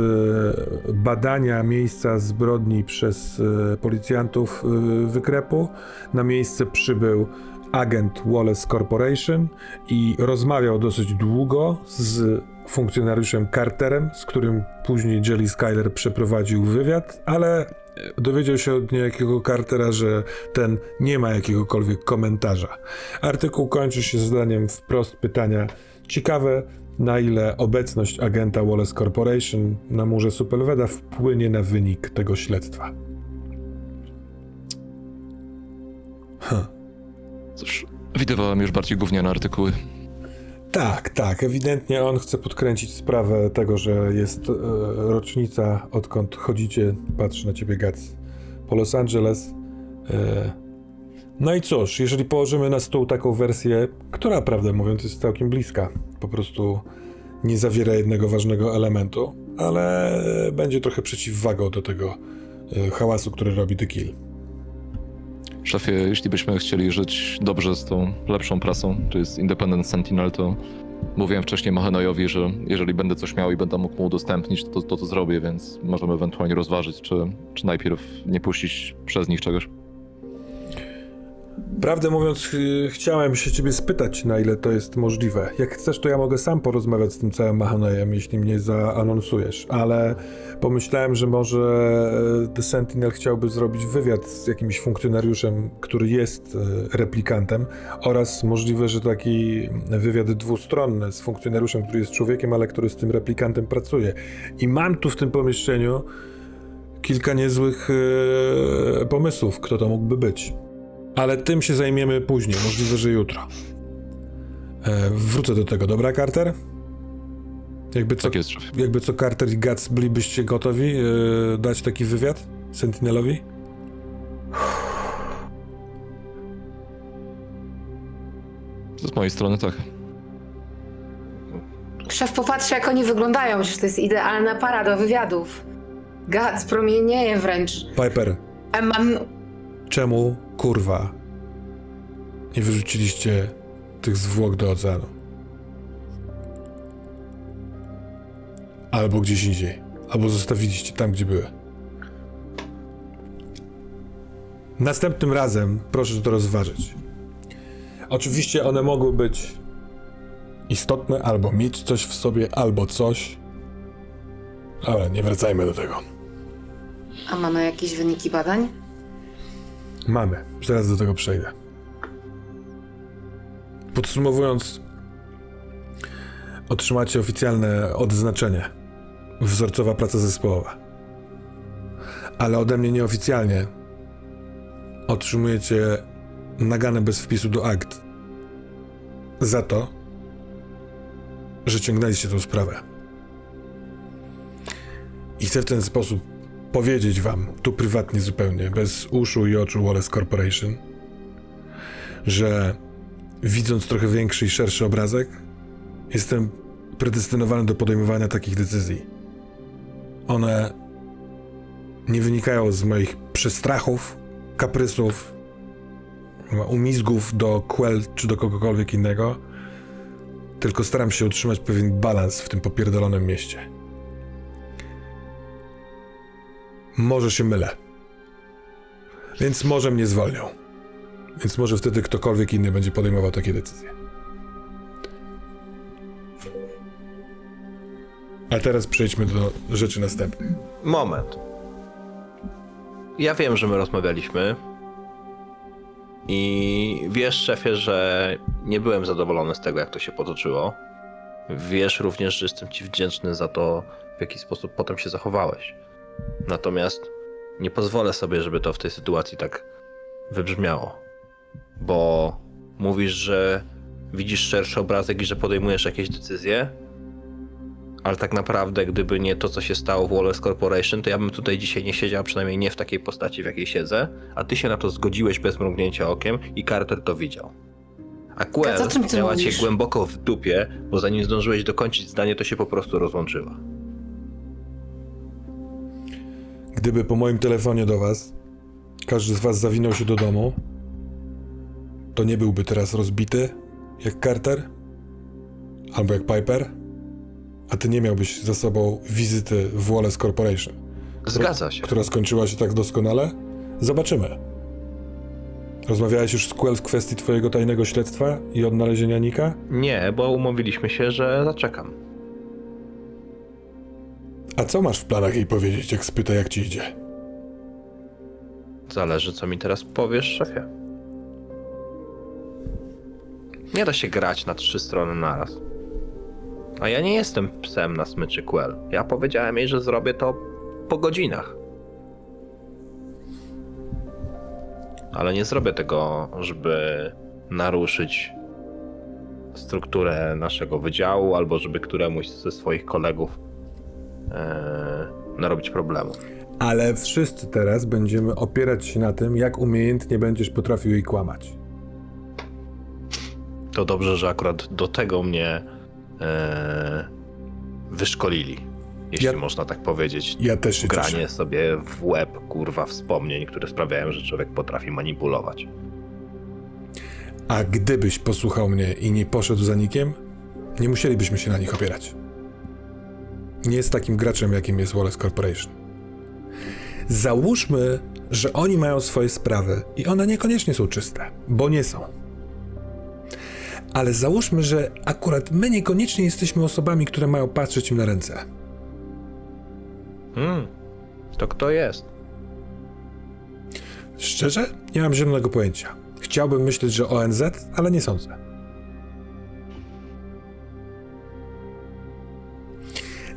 Speaker 1: badania miejsca zbrodni przez policjantów wykrepu na miejsce przybył agent Wallace Corporation i rozmawiał dosyć długo z funkcjonariuszem Carterem, z którym później Jelly Skyler przeprowadził wywiad, ale dowiedział się od niejakiego Cartera, że ten nie ma jakiegokolwiek komentarza. Artykuł kończy się zadaniem wprost pytania ciekawe, na ile obecność agenta Wallace Corporation na murze Supelweda wpłynie na wynik tego śledztwa.
Speaker 3: Cóż, widywałem już bardziej gówniane artykuły.
Speaker 1: Tak, tak. Ewidentnie on chce podkręcić sprawę tego, że jest e, rocznica, odkąd chodzicie, patrzy na ciebie Gac, po Los Angeles. E, no i cóż, jeżeli położymy na stół taką wersję, która prawdę mówiąc jest całkiem bliska, po prostu nie zawiera jednego ważnego elementu, ale będzie trochę przeciwwagą do tego e, hałasu, który robi The Kill.
Speaker 3: Szefie, jeśli byśmy chcieli żyć dobrze z tą lepszą prasą, czy z Independent Sentinel, to mówiłem wcześniej Mahenojowi, że jeżeli będę coś miał i będę mógł mu udostępnić, to to, to zrobię, więc możemy ewentualnie rozważyć, czy, czy najpierw nie puścić przez nich czegoś.
Speaker 1: Prawdę mówiąc, ch- chciałem się ciebie spytać, na ile to jest możliwe. Jak chcesz, to ja mogę sam porozmawiać z tym całym Mahanojem, jeśli mnie zaanonsujesz, ale pomyślałem, że może e, The Sentinel chciałby zrobić wywiad z jakimś funkcjonariuszem, który jest e, replikantem oraz możliwe, że taki wywiad dwustronny z funkcjonariuszem, który jest człowiekiem, ale który z tym replikantem pracuje. I mam tu w tym pomieszczeniu kilka niezłych pomysłów, kto to mógłby być. Ale tym się zajmiemy później, możliwe, że jutro. E, wrócę do tego, dobra, Carter? Jakby co,
Speaker 3: Tak jest,
Speaker 1: jakby co Carter i Guts bylibyście gotowi e, dać taki wywiad Sentinelowi?
Speaker 3: Z mojej strony tak.
Speaker 2: Szef popatrzy, jak oni wyglądają, że to jest idealna para do wywiadów. Gad promienieje wręcz.
Speaker 1: Piper,
Speaker 2: Eman...
Speaker 1: czemu, kurwa, nie wyrzuciliście tych zwłok do oceanu? Albo gdzieś indziej. Albo zostawiliście tam, gdzie były. Następnym razem proszę to rozważyć. Oczywiście one mogły być istotne, albo mieć coś w sobie, albo coś. Ale nie wracajmy do tego.
Speaker 2: A mamy jakieś wyniki badań?
Speaker 1: Mamy. Zaraz do tego przejdę. Podsumowując, otrzymacie oficjalne odznaczenie. Wzorcowa praca zespołowa. Ale ode mnie nieoficjalnie otrzymujecie naganę bez wpisu do akt. Za to, że ciągnęliście tą sprawę. I chcę w ten sposób powiedzieć wam, tu prywatnie zupełnie, bez uszu i oczu Wallace Corporation, że widząc trochę większy i szerszy obrazek, jestem predestynowany do podejmowania takich decyzji. One nie wynikają z moich przestrachów, kaprysów, umizgów do Quell czy do kogokolwiek innego, tylko staram się utrzymać pewien balans w tym popierdolonym mieście. Może się mylę. Więc może mnie zwolnią. Więc może wtedy ktokolwiek inny będzie podejmował takie decyzje. A teraz przejdźmy do rzeczy następnych.
Speaker 4: Moment. Ja wiem, że my rozmawialiśmy. I wiesz, szefie, że nie byłem zadowolony z tego, jak to się potoczyło. Wiesz również, że jestem ci wdzięczny za to, w jaki sposób potem się zachowałeś. Natomiast nie pozwolę sobie, żeby to w tej sytuacji tak wybrzmiało. Bo mówisz, że widzisz szerszy obrazek i że podejmujesz jakieś decyzje, ale tak naprawdę, gdyby nie to, co się stało w Wallace Corporation, to ja bym tutaj dzisiaj nie siedział, przynajmniej nie w takiej postaci, w jakiej siedzę, a ty się na to zgodziłeś bez mrugnięcia okiem i Carter to widział. A Quell miała cię
Speaker 2: mówisz?
Speaker 4: głęboko w dupie, bo zanim zdążyłeś dokończyć zdanie, to się po prostu rozłączyła.
Speaker 1: Gdyby po moim telefonie do was każdy z was zawinął się do domu, to nie byłby teraz rozbity jak Carter albo jak Piper, a ty nie miałbyś za sobą wizyty w Wallace Corporation,
Speaker 4: Zgadza się.
Speaker 1: która skończyła się tak doskonale. Zobaczymy. Rozmawiałeś już z Quell w kwestii twojego tajnego śledztwa i odnalezienia Nika?
Speaker 4: Nie, bo umówiliśmy się, że zaczekam.
Speaker 1: A co masz w planach jej powiedzieć, jak spyta, jak ci idzie?
Speaker 4: Zależy, co mi teraz powiesz, szefie. Nie da się grać na trzy strony naraz. A ja nie jestem psem na smyczy Quell. Ja powiedziałem jej, że zrobię to po godzinach. Ale nie zrobię tego, żeby naruszyć strukturę naszego wydziału, albo żeby któremuś ze swoich kolegów e, narobić problemów.
Speaker 1: Ale wszyscy teraz będziemy opierać się na tym, jak umiejętnie będziesz potrafił jej kłamać.
Speaker 4: To dobrze, że akurat do tego mnie e, wyszkolili, jeśli
Speaker 1: Ja-
Speaker 4: można tak powiedzieć.
Speaker 1: Ja też się
Speaker 4: Granie
Speaker 1: cieszę.
Speaker 4: sobie w łeb, kurwa, wspomnień, które sprawiają, że człowiek potrafi manipulować.
Speaker 1: A gdybyś posłuchał mnie i nie poszedł za nikiem, nie musielibyśmy się na nich opierać. Nie jest takim graczem, jakim jest Wallace Corporation. Załóżmy, że oni mają swoje sprawy i one niekoniecznie są czyste, bo nie są. Ale załóżmy, że akurat my niekoniecznie jesteśmy osobami, które mają patrzeć im na ręce.
Speaker 4: Hmm, to kto jest?
Speaker 1: Szczerze? Nie mam zielonego pojęcia. Chciałbym myśleć, że ONZ, ale nie sądzę.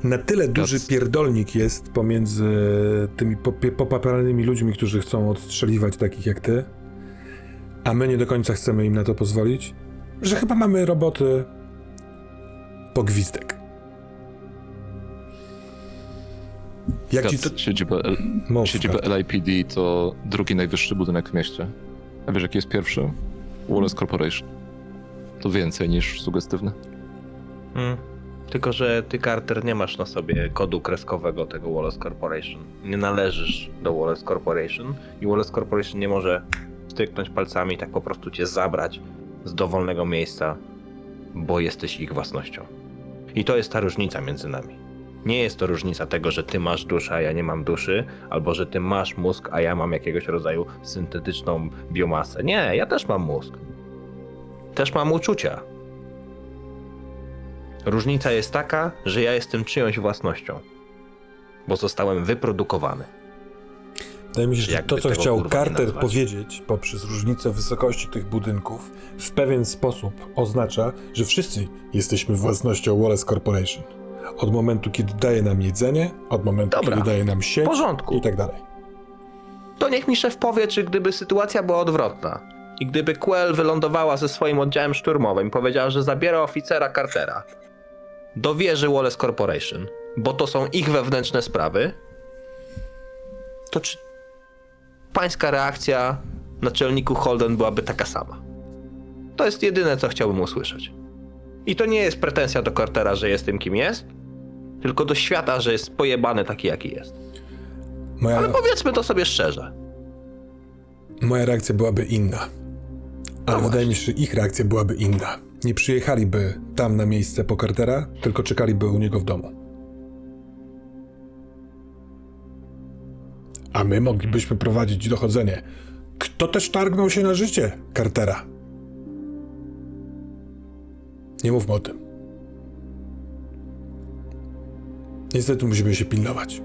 Speaker 1: Na tyle duży pierdolnik jest pomiędzy tymi popie- popapranymi ludźmi, którzy chcą odstrzeliwać takich jak ty, a my nie do końca chcemy im na to pozwolić, że chyba mamy roboty po gwizdek. Jak ci to...
Speaker 3: Siedziba, L-
Speaker 1: Mów,
Speaker 3: siedziba
Speaker 1: Kat.
Speaker 3: LIPD to drugi najwyższy budynek w mieście. A wiesz jaki jest pierwszy? Wallace Corporation. To więcej niż sugestywne.
Speaker 4: Hmm. Tylko, że ty, Carter, nie masz na sobie kodu kreskowego tego Wallace Corporation. Nie należysz do Wallace Corporation i Wallace Corporation nie może styknąć palcami i tak po prostu cię zabrać z dowolnego miejsca, bo jesteś ich własnością. I to jest ta różnica między nami. Nie jest to różnica tego, że ty masz duszę, a ja nie mam duszy, albo że ty masz mózg, a ja mam jakiegoś rodzaju syntetyczną biomasę. Nie, ja też mam mózg. Też mam uczucia. Różnica jest taka, że ja jestem czyjąś własnością, bo zostałem wyprodukowany.
Speaker 1: Wydaje mi się, że
Speaker 4: Jakby
Speaker 1: to, co chciał Carter powiedzieć poprzez różnicę wysokości tych budynków, w pewien sposób oznacza, że wszyscy jesteśmy własnością Wallace Corporation. Od momentu, kiedy daje nam jedzenie, od momentu,
Speaker 4: Dobra.
Speaker 1: kiedy daje nam sieć
Speaker 4: porządku.
Speaker 1: i tak dalej.
Speaker 4: To niech mi szef powie, czy gdyby sytuacja była odwrotna i gdyby Quell wylądowała ze swoim oddziałem szturmowym i powiedziała, że zabiera oficera Cartera do wieży Wallace Corporation, bo to są ich wewnętrzne sprawy, to czy pańska reakcja naczelniku Holden byłaby taka sama? To jest jedyne, co chciałbym usłyszeć. I to nie jest pretensja do Cartera, że jest tym, kim jest, tylko do świata, że jest pojebany taki, jaki jest.
Speaker 1: Moja,
Speaker 4: Ale powiedzmy to sobie szczerze.
Speaker 1: moja reakcja byłaby inna. Ale
Speaker 4: No
Speaker 1: wydaje mi się, że ich reakcja byłaby inna. Nie przyjechaliby tam na miejsce po Cartera, tylko czekaliby u niego w domu. A my moglibyśmy prowadzić dochodzenie. Kto też targnął się na życie Cartera? Nie mówmy o tym. Niestety musimy się pilnować.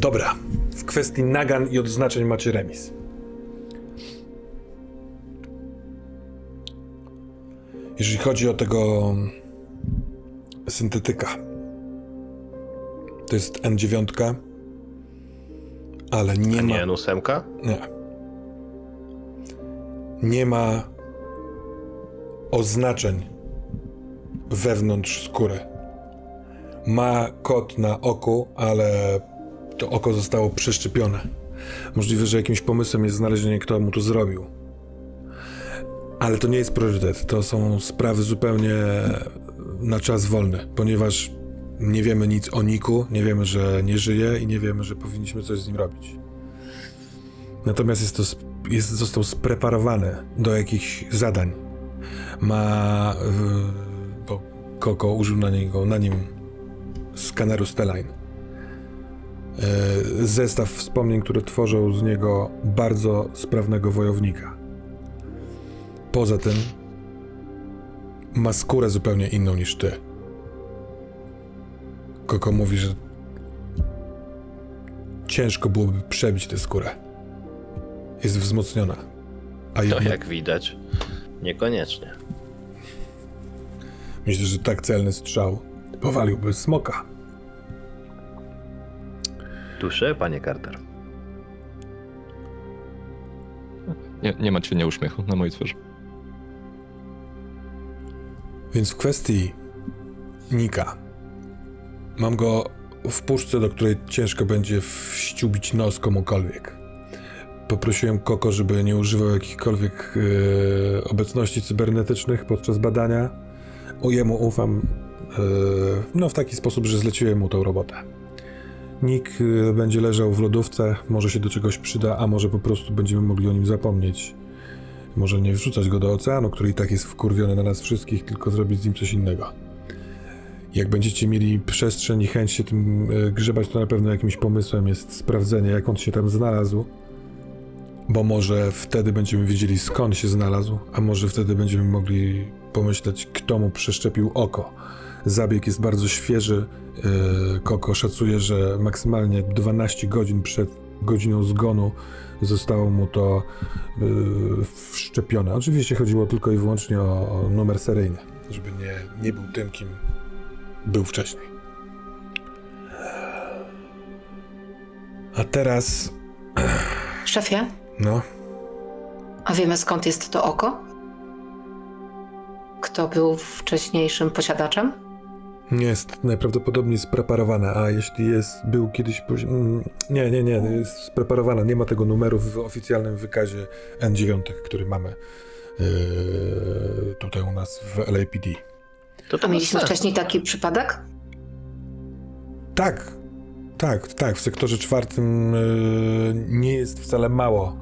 Speaker 1: Dobra. W kwestii nagan i odznaczeń macie remis. Jeżeli chodzi o tego syntetyka, to jest N9, ale nie
Speaker 4: A
Speaker 1: ma.
Speaker 4: nie N8?
Speaker 1: Nie. Nie ma oznaczeń wewnątrz skóry. Ma kot na oku, ale to oko zostało przeszczepione. Możliwe, że jakimś pomysłem jest znalezienie, kto mu to zrobił. Ale to nie jest priorytet. To są sprawy zupełnie na czas wolny, ponieważ nie wiemy nic o Niku, nie wiemy, że nie żyje i nie wiemy, że powinniśmy coś z nim robić. Natomiast jest to, jest, został spreparowany do jakichś zadań. Ma, bo Koko użył na niego, na nim skaneru Stelline. Y, Zestaw wspomnień, które tworzą z niego bardzo sprawnego wojownika. Poza tym ma skórę zupełnie inną niż ty. Koko mówi, że ciężko byłoby przebić tę skórę. Jest wzmocniona. A
Speaker 4: To
Speaker 1: jednak
Speaker 4: jak widać, niekoniecznie.
Speaker 1: myślę, że tak celny strzał powaliłby smoka.
Speaker 4: Duszę, panie Carter.
Speaker 3: Nie, nie ma cienia uśmiechu na mojej twarzy.
Speaker 1: Więc w kwestii Nika mam go w puszce, do której ciężko będzie wściubić nos komukolwiek. Poprosiłem Koko, żeby nie używał jakichkolwiek e, obecności cybernetycznych podczas badania. O jemu ufam e, no w taki sposób, że zleciłem mu tą robotę. Nick e, będzie leżał w lodówce, może się do czegoś przyda, a może po prostu będziemy mogli o nim zapomnieć. Może nie wrzucać go do oceanu, który i tak jest wkurwiony na nas wszystkich, tylko zrobić z nim coś innego. Jak będziecie mieli przestrzeń i chęć się tym e, grzebać, to na pewno jakimś pomysłem jest sprawdzenie, jak on się tam znalazł. Bo może wtedy będziemy wiedzieli, skąd się znalazł, a może wtedy będziemy mogli pomyśleć, kto mu przeszczepił oko. Zabieg jest bardzo świeży. e, Koko szacuje, że maksymalnie 12 godzin przed godziną zgonu zostało mu to yy, wszczepione. Oczywiście chodziło tylko i wyłącznie o, o numer seryjny, żeby nie, nie był tym, kim był wcześniej. A teraz,
Speaker 2: Szefie,
Speaker 1: no,
Speaker 2: a wiemy skąd jest to oko? Kto był wcześniejszym posiadaczem?
Speaker 1: Nie jest najprawdopodobniej spreparowane, a jeśli jest, był kiedyś, mm, nie, nie, nie, jest spreparowane, nie ma tego numeru w oficjalnym wykazie N9, który mamy yy, tutaj u nas w LAPD.
Speaker 4: To
Speaker 2: A
Speaker 4: to
Speaker 2: mieliśmy
Speaker 4: sensu.
Speaker 2: wcześniej taki przypadek?
Speaker 1: Tak, tak, tak. W sektorze czwartym y, nie jest wcale mało,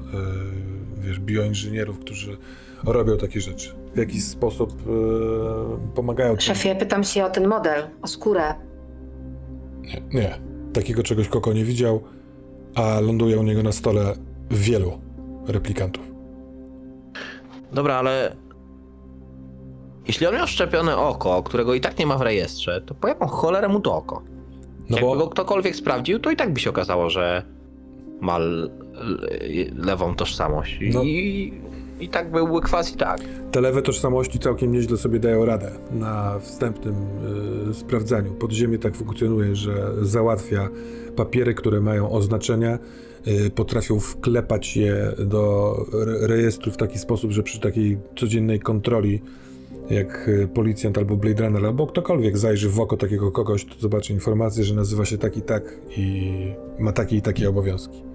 Speaker 1: y, wiesz, bioinżynierów, którzy robią takie rzeczy. W jakiś sposób y, pomagają. tym-
Speaker 2: Szefie, pytam się o ten model, o skórę.
Speaker 1: Nie, nie. Takiego czegoś Koko nie widział, a ląduje u niego na stole wielu replikantów.
Speaker 4: Dobra, ale jeśli on miał szczepione oko, którego i tak nie ma w rejestrze, to po jaką cholerę mu to oko?
Speaker 1: No
Speaker 4: Jakby
Speaker 1: bo
Speaker 4: go ktokolwiek sprawdził, to i tak by się okazało, że ma lewą tożsamość.
Speaker 1: No.
Speaker 4: I, I tak byłby kwas i tak.
Speaker 1: te lewe tożsamości całkiem nieźle sobie dają radę na wstępnym y, sprawdzaniu. Podziemie tak funkcjonuje, że załatwia papiery, które mają oznaczenia, y, potrafią wklepać je do re- rejestru w taki sposób, że przy takiej codziennej kontroli, jak y, policjant albo Blade Runner, albo ktokolwiek zajrzy w oko takiego kogoś, to zobaczy informację, że nazywa się tak i tak i ma takie i takie obowiązki.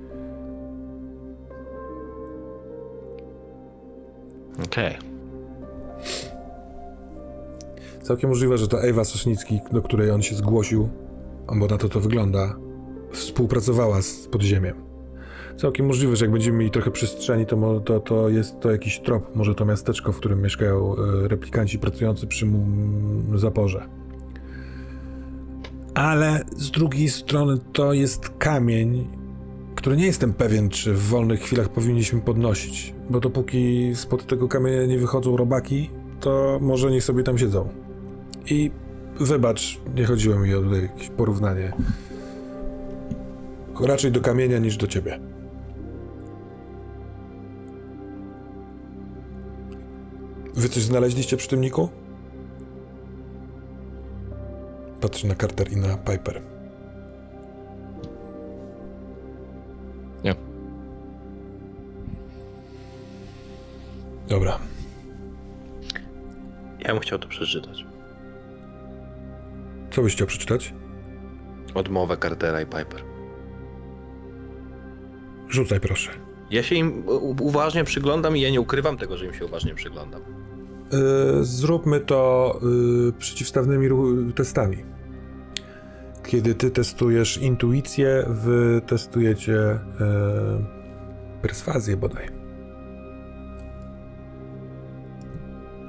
Speaker 4: Okej.
Speaker 1: Całkiem możliwe, że ta Ewa Sośnicki, do której on się zgłosił, bo na to to wygląda, współpracowała z podziemiem. Całkiem możliwe, że jak będziemy mieli trochę przestrzeni, to, to, to jest to jakiś trop, może to miasteczko, w którym mieszkają e, replikanci pracujący przy zaporze. Ale z drugiej strony to jest kamień, który nie jestem pewien, czy w wolnych chwilach powinniśmy podnosić, bo dopóki spod tego kamienia nie wychodzą robaki, to może niech sobie tam siedzą. I wybacz, nie chodziło mi o tutaj jakieś porównanie. Raczej do kamienia niż do ciebie. Wy coś znaleźliście przy tym Niku? Patrzę na Carter i na Piper. Dobra.
Speaker 4: Ja bym chciał to przeczytać.
Speaker 1: Co byś chciał przeczytać?
Speaker 4: Odmowę Cartera i Piper.
Speaker 1: Rzucaj proszę.
Speaker 4: Ja się im uważnie przyglądam i ja nie ukrywam tego, że im się uważnie przyglądam.
Speaker 1: Yy, zróbmy to yy, przeciwstawnymi testami. Kiedy ty testujesz intuicję, wy testujecie yy, perswazję bodaj.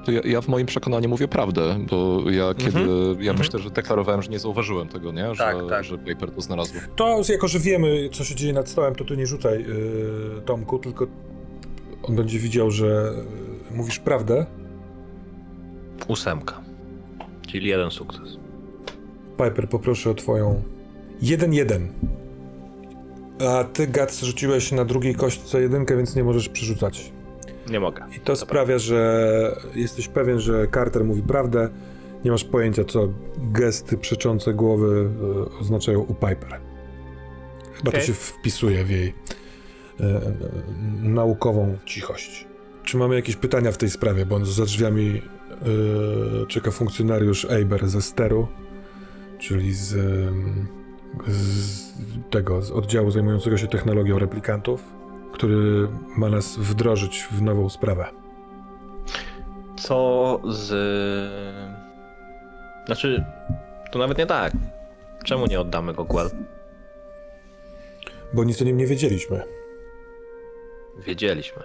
Speaker 3: To ja, ja w moim przekonaniu mówię prawdę, bo ja kiedy. Ja
Speaker 4: Mhm.
Speaker 3: myślę, że deklarowałem, że nie zauważyłem tego, nie? Że,
Speaker 4: Tak, tak.
Speaker 3: że Paper to znalazł.
Speaker 1: To jako, że wiemy, co się dzieje nad stołem, to ty nie rzucaj yy, Tomku, tylko on będzie widział, że yy, mówisz prawdę.
Speaker 4: Ósemka. Czyli jeden sukces.
Speaker 1: Piper, poproszę o twoją 1-1. A ty, Gats, rzuciłeś na drugiej kośćce jedynkę, więc nie możesz przerzucać.
Speaker 4: Nie mogę.
Speaker 1: I to sprawia, że jesteś pewien, że Carter mówi prawdę. Nie masz pojęcia, co gesty przeczące głowy e, oznaczają u Piper. Chyba to
Speaker 4: Okej.
Speaker 1: się wpisuje w jej e, e, naukową cichość. Czy mamy jakieś pytania w tej sprawie? Bo za drzwiami e, czeka funkcjonariusz Eiber ze steru, czyli z, em, z tego, z oddziału zajmującego się technologią replikantów który ma nas wdrożyć w nową sprawę.
Speaker 4: Co z. Znaczy, to nawet nie tak. Czemu nie oddamy go Gwel?
Speaker 1: Bo nic o nim nie wiedzieliśmy.
Speaker 4: Wiedzieliśmy.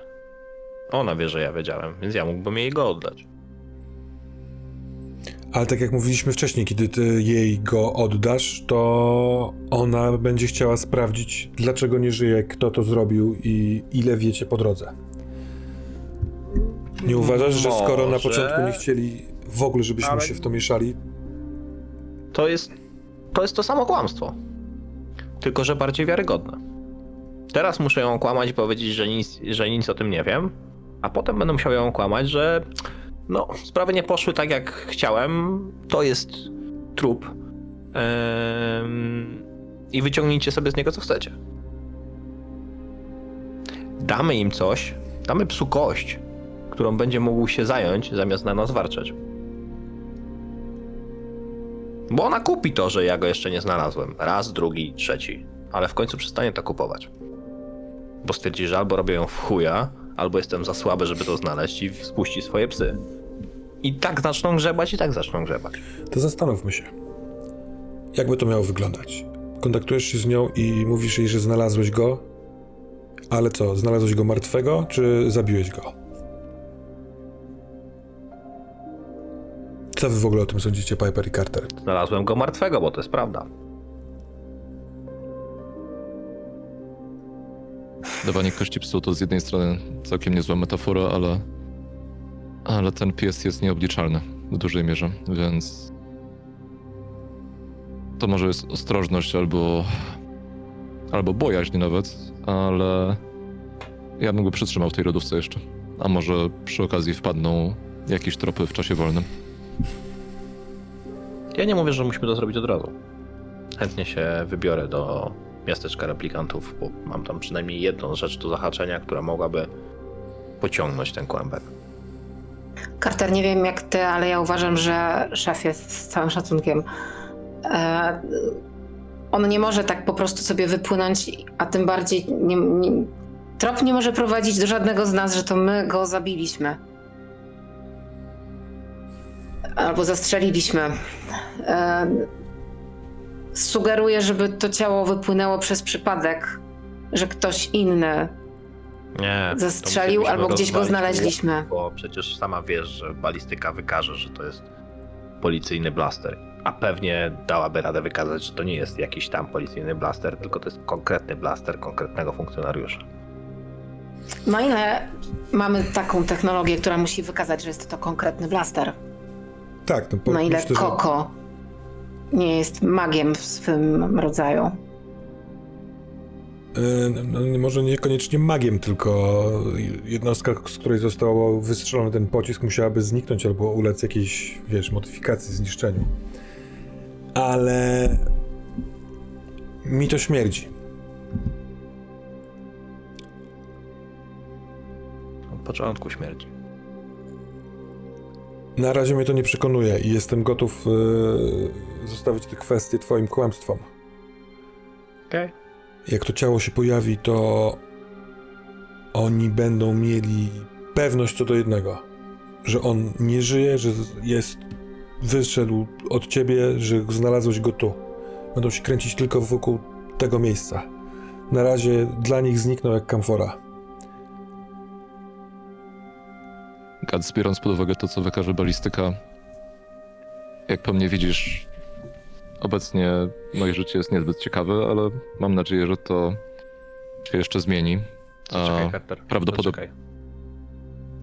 Speaker 4: Ona wie, że ja wiedziałem, więc ja mógłbym jej go oddać.
Speaker 1: Ale tak jak mówiliśmy wcześniej, kiedy ty jej go oddasz, to ona będzie chciała sprawdzić, dlaczego nie żyje, kto to zrobił i ile wiecie po drodze. Nie uważasz, że skoro na
Speaker 4: Może,
Speaker 1: początku nie chcieli w ogóle, żebyśmy
Speaker 4: ale-
Speaker 1: się w to mieszali,
Speaker 4: To jest. To jest to samo kłamstwo. Tylko, że bardziej wiarygodne. Teraz muszę ją kłamać i powiedzieć, że nic, że nic o tym nie wiem, a potem będę musiał ją kłamać, że no, sprawy nie poszły tak jak chciałem. To jest trup. Em, I wyciągnijcie sobie z niego co chcecie. Damy im coś, damy psu kość, którą będzie mógł się zająć, zamiast na nas warczeć. Bo ona kupi to, że ja go jeszcze nie znalazłem. Raz, drugi, trzeci. Ale w końcu przestanie to kupować. Bo stwierdzi, że albo robię ją w chuja, albo jestem za słaby, żeby to znaleźć i spuści swoje psy. I tak zaczną grzebać, i tak zaczną grzebać.
Speaker 1: To zastanówmy się. Jakby to miało wyglądać? Kontaktujesz się z nią i mówisz jej, że znalazłeś go, ale co, znalazłeś go martwego, czy zabiłeś go? Co wy w ogóle o tym sądzicie, Piper i Carter?
Speaker 4: Znalazłem go martwego, bo to jest prawda.
Speaker 3: Dawanie kości psu to z jednej strony całkiem niezła metafora, ale, ale ten pies jest nieobliczalny w dużej mierze, więc to może jest ostrożność albo, albo bojaźń nawet, ale ja bym go przytrzymał w tej lodówce jeszcze. A może przy okazji wpadną jakieś tropy w czasie wolnym.
Speaker 4: Ja nie mówię, że musimy to zrobić od razu. Chętnie się wybiorę do miasteczka replikantów, bo mam tam przynajmniej jedną rzecz do zahaczenia, która mogłaby pociągnąć ten kłębek.
Speaker 2: Carter, nie wiem jak ty, ale ja uważam, że szefie, z całym szacunkiem, e, on nie może tak po prostu sobie wypłynąć, a tym bardziej nie, nie, trop nie może prowadzić do żadnego z nas, że to my go zabiliśmy. Albo zastrzeliliśmy. E, sugeruję, żeby to ciało wypłynęło przez przypadek, że ktoś inny
Speaker 4: Nie. musielibyśmy
Speaker 2: albo gdzieś go znaleźliśmy.
Speaker 4: Bo przecież sama wiesz, że balistyka wykaże, że to jest policyjny blaster. A pewnie dałaby radę wykazać, że to nie jest jakiś tam policyjny blaster, tylko to jest konkretny blaster konkretnego funkcjonariusza.
Speaker 2: Na ile mamy taką technologię, która musi wykazać, że jest to konkretny blaster?
Speaker 1: Tak, no po,
Speaker 2: Na ile
Speaker 1: myślę, że-
Speaker 2: Koko nie jest magiem w swym rodzaju?
Speaker 1: Yy, no, może niekoniecznie magiem, tylko jednostka, z której został wystrzelony ten pocisk, musiałaby zniknąć albo ulec jakiejś, wiesz, modyfikacji, zniszczeniu. Ale mi to śmierdzi.
Speaker 4: Od początku śmierci.
Speaker 1: Na razie mnie to nie przekonuje i jestem gotów yy, zostawić te kwestie twoim kłamstwom.
Speaker 4: Okej.
Speaker 1: Jak to ciało się pojawi, to oni będą mieli pewność co do jednego, że on nie żyje, że jest wyszedł od ciebie, że znalazłeś go tu. Będą się kręcić tylko wokół tego miejsca. Na razie dla nich zniknął jak kamfora.
Speaker 3: Gad, biorąc pod uwagę to, co wykaże balistyka, jak po mnie widzisz, obecnie moje życie jest niezbyt ciekawe, ale mam nadzieję, że to się jeszcze zmieni. A
Speaker 4: Czekaj, Carter.
Speaker 3: prawdopodobnie-.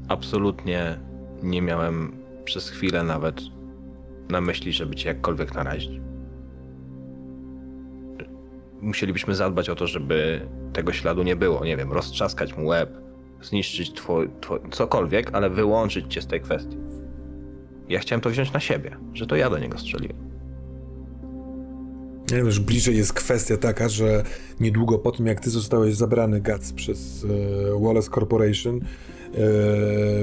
Speaker 4: Absolutnie nie miałem przez chwilę nawet na myśli, żeby cię jakkolwiek narazić. Musielibyśmy zadbać o to, żeby tego śladu nie było. Nie wiem, roztrzaskać mu łeb, zniszczyć twój, twój cokolwiek, ale wyłączyć cię z tej kwestii. Ja chciałem to wziąć na siebie, że to ja do niego strzeliłem.
Speaker 1: Że bliżej jest kwestia taka, że niedługo po tym, jak ty zostałeś zabrany Guts przez e, Wallace Corporation, e,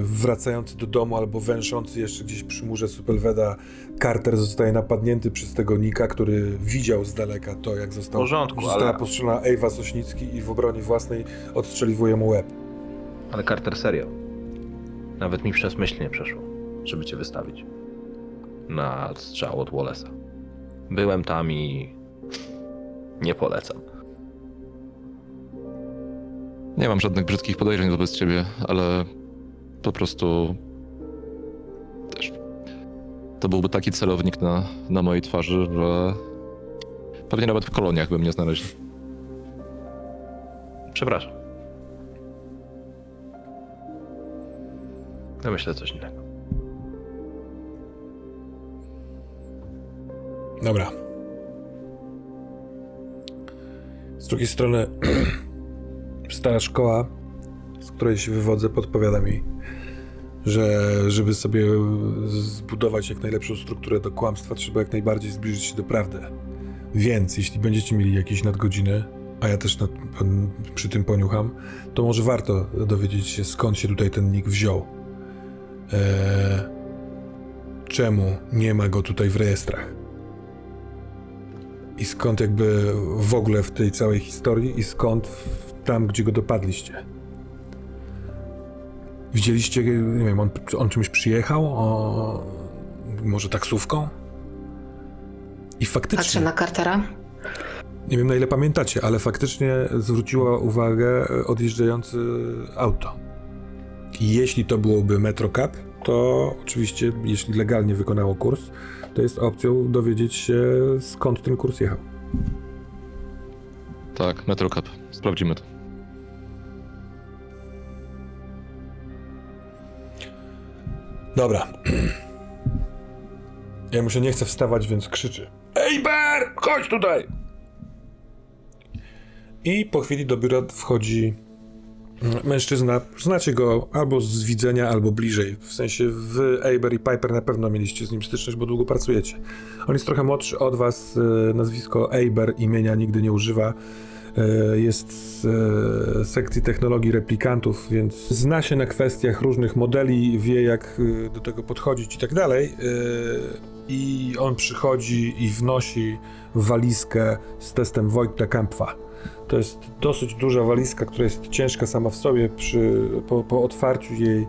Speaker 1: wracający do domu albo węszący jeszcze gdzieś przy murze Supelweda, Carter zostaje napadnięty przez tego Nika, który widział z daleka to, jak został,
Speaker 4: porządku,
Speaker 1: została
Speaker 4: ale-
Speaker 1: postrzelona Ewa Sośnicki i w obronie własnej odstrzeliwuje mu łeb.
Speaker 4: Ale Carter, serio. Nawet mi przez myśl nie przeszło, żeby cię wystawić. Na strzał od Wallace'a. Byłem tam i nie polecam.
Speaker 3: Nie mam żadnych brzydkich podejrzeń wobec ciebie, ale po prostu też to byłby taki celownik na, na mojej twarzy, że pewnie nawet w koloniach bym nie znaleźli.
Speaker 4: Przepraszam. Ja myślę coś innego.
Speaker 1: Dobra. Z drugiej strony, stara szkoła, z której się wywodzę, podpowiada mi, że żeby sobie zbudować jak najlepszą strukturę do kłamstwa, trzeba jak najbardziej zbliżyć się do prawdy. Więc jeśli będziecie mieli jakieś nadgodziny, a ja też na, przy tym poniucham, to może warto dowiedzieć się, skąd się tutaj ten nick wziął. Eee, czemu nie ma go tutaj w rejestrach? I skąd jakby w ogóle w tej całej historii i skąd w, tam, gdzie go dopadliście? Widzieliście, nie wiem, on, on czymś przyjechał? O, może taksówką? I faktycznie...
Speaker 2: Patrzę na Cartera.
Speaker 1: Nie wiem na ile pamiętacie, ale faktycznie zwróciła uwagę odjeżdżający auto. I jeśli to byłoby Metrocab, to oczywiście, jeśli legalnie wykonało kurs, to jest opcją dowiedzieć się skąd ten kurs jechał.
Speaker 3: Tak, Metrocap. Sprawdzimy to.
Speaker 1: Dobra. Ja mu się nie chcę wstawać, więc krzyczy. Ej, Ber! Chodź tutaj! I po chwili do biura wchodzi mężczyzna. Znacie go albo z widzenia, albo bliżej. W sensie wy, Eiber i Piper na pewno mieliście z nim styczność, bo długo pracujecie. On jest trochę młodszy od was. e, Nazwisko Eiber imienia nigdy nie używa. E, Jest z e, sekcji technologii replikantów, więc zna się na kwestiach różnych modeli, wie jak do tego podchodzić i tak dalej. I on przychodzi i wnosi walizkę z testem Wojtka Kampfa. To jest dosyć duża walizka, która jest ciężka sama w sobie. Przy, po, po otwarciu jej e,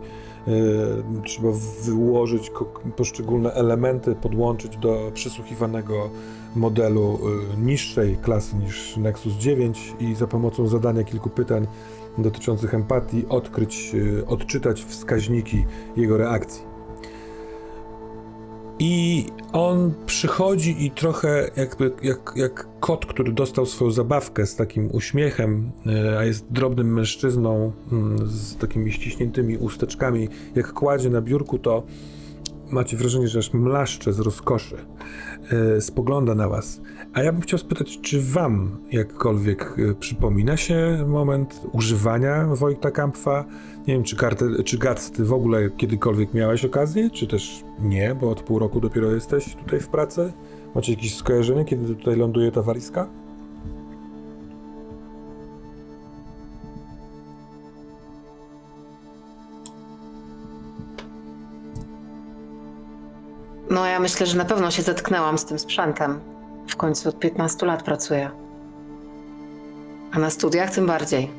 Speaker 1: trzeba wyłożyć poszczególne elementy, podłączyć do przysłuchiwanego modelu e, niższej klasy niż Nexus 9 i za pomocą zadania kilku pytań dotyczących empatii odkryć, e, odczytać wskaźniki jego reakcji. I on przychodzi i trochę jakby jak, jak kot, który dostał swoją zabawkę z takim uśmiechem, e, a jest drobnym mężczyzną mm, z takimi ściśniętymi usteczkami, jak kładzie na biurku, to macie wrażenie, że aż mlaszcze z rozkoszy. E, Spogląda na was. A ja bym chciał spytać, czy wam jakkolwiek e, przypomina się moment używania Wojta Kampfa? Nie wiem, czy, kartę, czy Gac, ty w ogóle kiedykolwiek miałeś okazję, czy też nie, bo od pół roku dopiero jesteś tutaj w pracy? Macie jakieś skojarzenie, kiedy tutaj ląduje ta walizka?
Speaker 2: No ja myślę, że na pewno się zetknęłam z tym sprzętem. W końcu od 15 lat pracuję. A na studiach tym bardziej.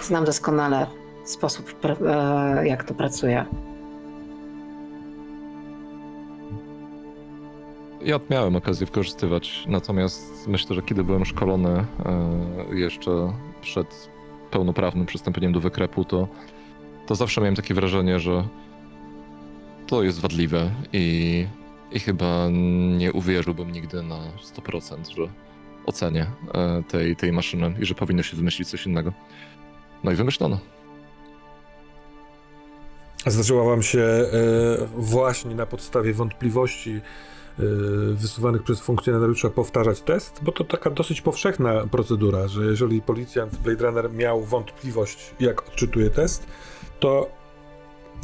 Speaker 2: Znam doskonale sposób, e, jak to pracuje.
Speaker 3: Ja miałem okazję wykorzystywać, natomiast myślę, że kiedy byłem szkolony e, jeszcze przed pełnoprawnym przystąpieniem do wykrepu, to, to zawsze miałem takie wrażenie, że to jest wadliwe i, i chyba nie uwierzyłbym nigdy na 100%, że ocenię e, tej, tej maszyny i że powinno się wymyślić coś innego. No i wymyślono.
Speaker 1: Zdarzyła wam się e, właśnie na podstawie wątpliwości e, wysuwanych przez funkcjonariusza powtarzać test? Bo to taka dosyć powszechna procedura, że jeżeli policjant Blade Runner miał wątpliwość, jak odczytuje test, to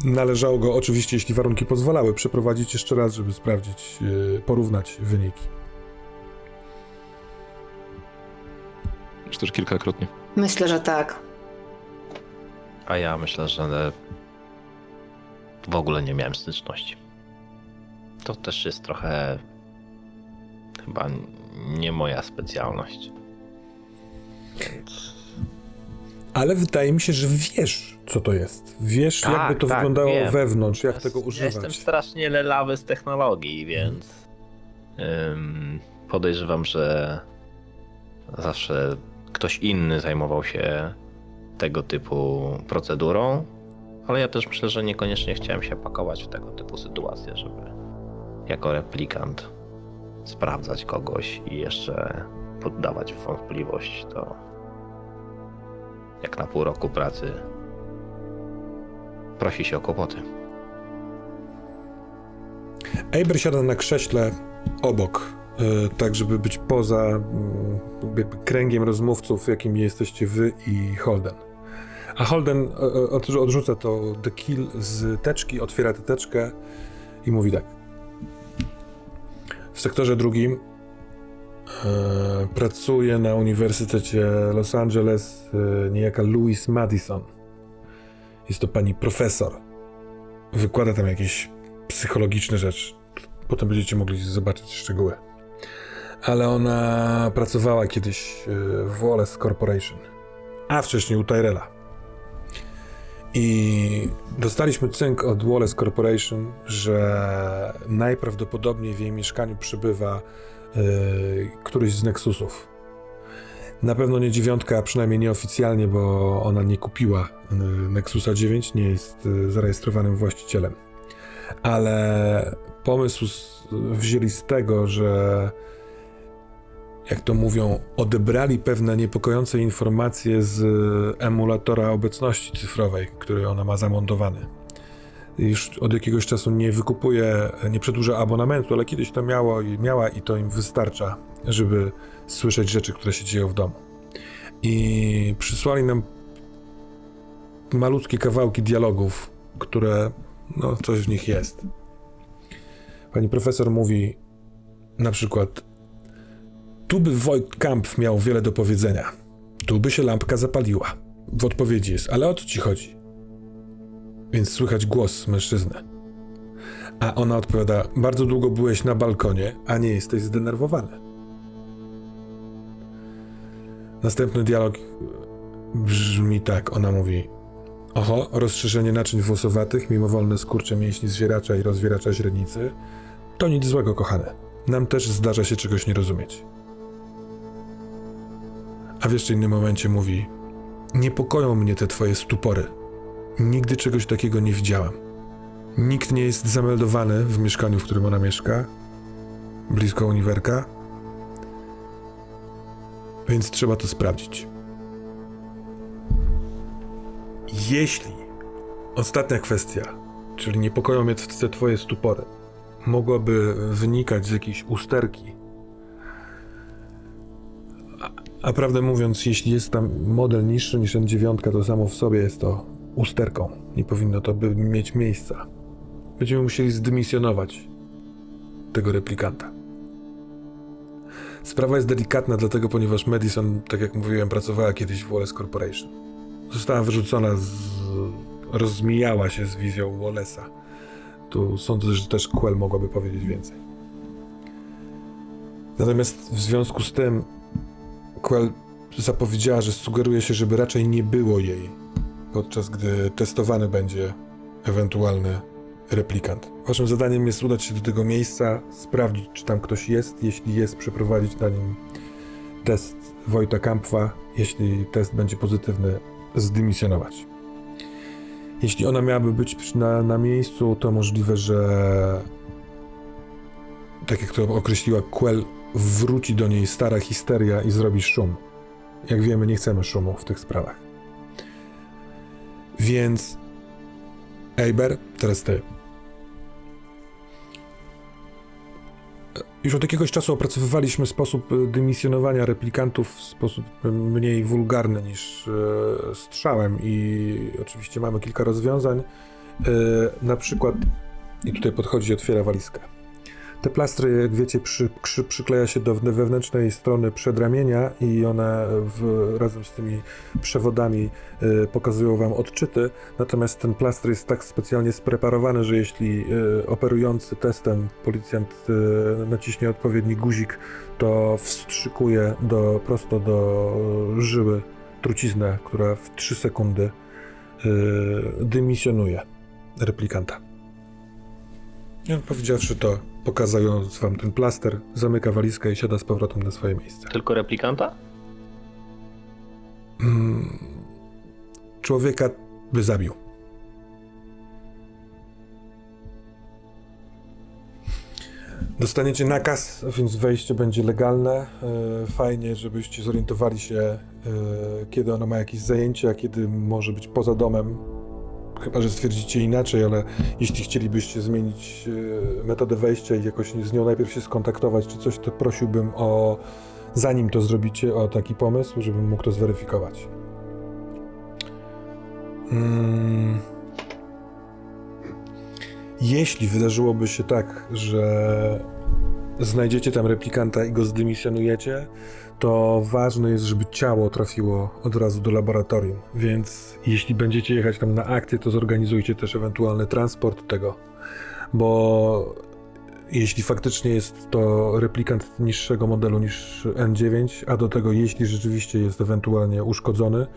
Speaker 1: należało go, oczywiście jeśli warunki pozwalały, przeprowadzić jeszcze raz, żeby sprawdzić, e, porównać wyniki.
Speaker 3: Czy też kilkakrotnie.
Speaker 2: Myślę, że tak.
Speaker 4: A ja myślę, że w ogóle nie miałem styczności. To też jest trochę chyba nie moja specjalność. Więc
Speaker 1: Ale wydaje mi się, że wiesz, co to jest. Wiesz,
Speaker 4: Tak,
Speaker 1: jakby to
Speaker 4: tak,
Speaker 1: wyglądało
Speaker 4: wiem.
Speaker 1: wewnątrz, jak
Speaker 4: Ja
Speaker 1: tego używać.
Speaker 4: Jestem strasznie lelawy z technologii, więc ym, podejrzewam, że zawsze ktoś inny zajmował się tego typu procedurą, ale ja też myślę, że niekoniecznie chciałem się pakować w tego typu sytuacje, żeby jako replikant sprawdzać kogoś i jeszcze poddawać w wątpliwość to jak na pół roku pracy prosi się o kłopoty.
Speaker 1: Eber siada na krześle obok, e, tak żeby być poza mm, kręgiem rozmówców, jakimi jesteście wy i Holden. A Holden e, e, od- odrzuca to The Kill z teczki, otwiera tę teczkę i mówi tak. W sektorze drugim pracuje na Uniwersytecie Los Angeles e, niejaka Louise Madison. Jest to pani profesor. Wykłada tam jakieś psychologiczne rzeczy. Potem będziecie mogli zobaczyć szczegóły. Ale ona pracowała kiedyś e, w Wallace Corporation, a wcześniej u Tyrella. I dostaliśmy cynk od Wallace Corporation, że najprawdopodobniej w jej mieszkaniu przebywa yy, któryś z Nexusów. Na pewno nie dziewiątka, a przynajmniej nieoficjalnie, bo ona nie kupiła yy, Nexusa 9, nie jest yy, zarejestrowanym właścicielem. Ale pomysł wzięli z tego, że jak to mówią, odebrali pewne niepokojące informacje z emulatora obecności cyfrowej, który ona ma zamontowany. Już od jakiegoś czasu nie wykupuje, nie przedłuża abonamentu, ale kiedyś to miało i miała i to im wystarcza, żeby słyszeć rzeczy, które się dzieją w domu. I przysłali nam malutkie kawałki dialogów, które, no, coś w nich jest. Pani profesor mówi na przykład tu by Wojt Kamp miał wiele do powiedzenia. Tu by się lampka zapaliła. W odpowiedzi jest, ale o co ci chodzi? Więc słychać głos mężczyzny. A ona odpowiada, bardzo długo byłeś na balkonie, a nie jesteś zdenerwowany. Następny dialog brzmi tak, ona mówi Oho, rozszerzenie naczyń włosowatych, mimowolne skurcze mięśni zwieracza i rozwieracza źrenicy. To nic złego, kochane. Nam też zdarza się czegoś nie rozumieć. A w jeszcze innym momencie mówi: Niepokoją mnie te twoje stupory. Nigdy czegoś takiego nie widziałam. Nikt nie jest zameldowany w mieszkaniu, w którym ona mieszka, blisko uniwerka, więc trzeba to sprawdzić. Jeśli ostatnia kwestia, czyli niepokoją mnie te twoje stupory, mogłaby wynikać z jakiejś usterki, a prawdę mówiąc, jeśli jest tam model niższy niż N9, to samo w sobie jest to usterką. Nie powinno to by mieć miejsca. Będziemy musieli zdymisjonować tego replikanta. Sprawa jest delikatna, dlatego ponieważ Madison, tak jak mówiłem, pracowała kiedyś w Wallace Corporation. Została wyrzucona z... rozmijała się z wizją Wallace'a. Tu sądzę, że też Quell mogłaby powiedzieć więcej. Natomiast w związku z tym Quell zapowiedziała, że sugeruje się, żeby raczej nie było jej, podczas gdy testowany będzie ewentualny replikant. Waszym zadaniem jest udać się do tego miejsca, sprawdzić, czy tam ktoś jest. Jeśli jest, przeprowadzić na nim test Wojta Kampfa. Jeśli test będzie pozytywny, zdymisjonować. Jeśli ona miałaby być na, na miejscu, to możliwe, że tak jak to określiła Quell, wróci do niej stara histeria i zrobi szum. Jak wiemy, nie chcemy szumu w tych sprawach. Więc. Eiber, teraz ty. Już od jakiegoś czasu opracowywaliśmy sposób e, dymisjonowania replikantów w sposób mniej wulgarny niż e, strzałem i oczywiście mamy kilka rozwiązań. E, na przykład, i tutaj podchodzi i otwiera walizkę. Te plastry, jak wiecie, przy, przy, przykleja się do wewnętrznej strony przedramienia i one w, razem z tymi przewodami y, pokazują wam odczyty. Natomiast ten plaster jest tak specjalnie spreparowany, że jeśli y, operujący testem policjant y, naciśnie odpowiedni guzik, to wstrzykuje do, prosto do żyły truciznę, która w 3 sekundy dymisjonuje replikanta. I on powiedziawszy to, pokazując wam ten plaster, zamyka walizkę i siada z powrotem na swoje miejsce.
Speaker 4: Tylko replikanta?
Speaker 1: Mm, człowieka by zabił. Dostaniecie nakaz, więc wejście będzie legalne. E, Fajnie, żebyście zorientowali się, e, kiedy ona ma jakieś zajęcia, kiedy może być poza domem. Chyba, że stwierdzicie inaczej, ale jeśli chcielibyście zmienić e, metodę wejścia i jakoś z nią najpierw się skontaktować czy coś, to prosiłbym o, zanim to zrobicie, o taki pomysł, żebym mógł to zweryfikować. Mm. Jeśli wydarzyłoby się tak, że znajdziecie tam replikanta i go zdymisjonujecie, to ważne jest, żeby ciało trafiło od razu do laboratorium. Więc jeśli będziecie jechać tam na akcję, to zorganizujcie też ewentualny transport tego. Bo jeśli faktycznie jest to replikant niższego modelu niż N9, a do tego jeśli rzeczywiście jest ewentualnie uszkodzony,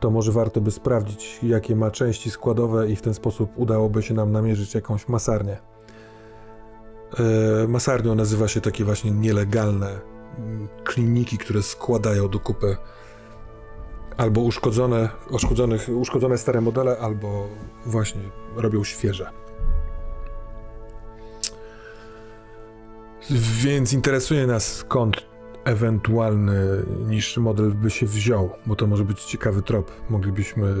Speaker 1: to może warto by sprawdzić, jakie ma części składowe i w ten sposób udałoby się nam namierzyć jakąś masarnię. E, Masarnią nazywa się takie właśnie nielegalne kliniki, które składają do kupy albo uszkodzone, uszkodzonych, uszkodzone stare modele, albo właśnie robią świeże. Więc interesuje nas skąd ewentualny niższy model by się wziął, bo to może być ciekawy trop. Moglibyśmy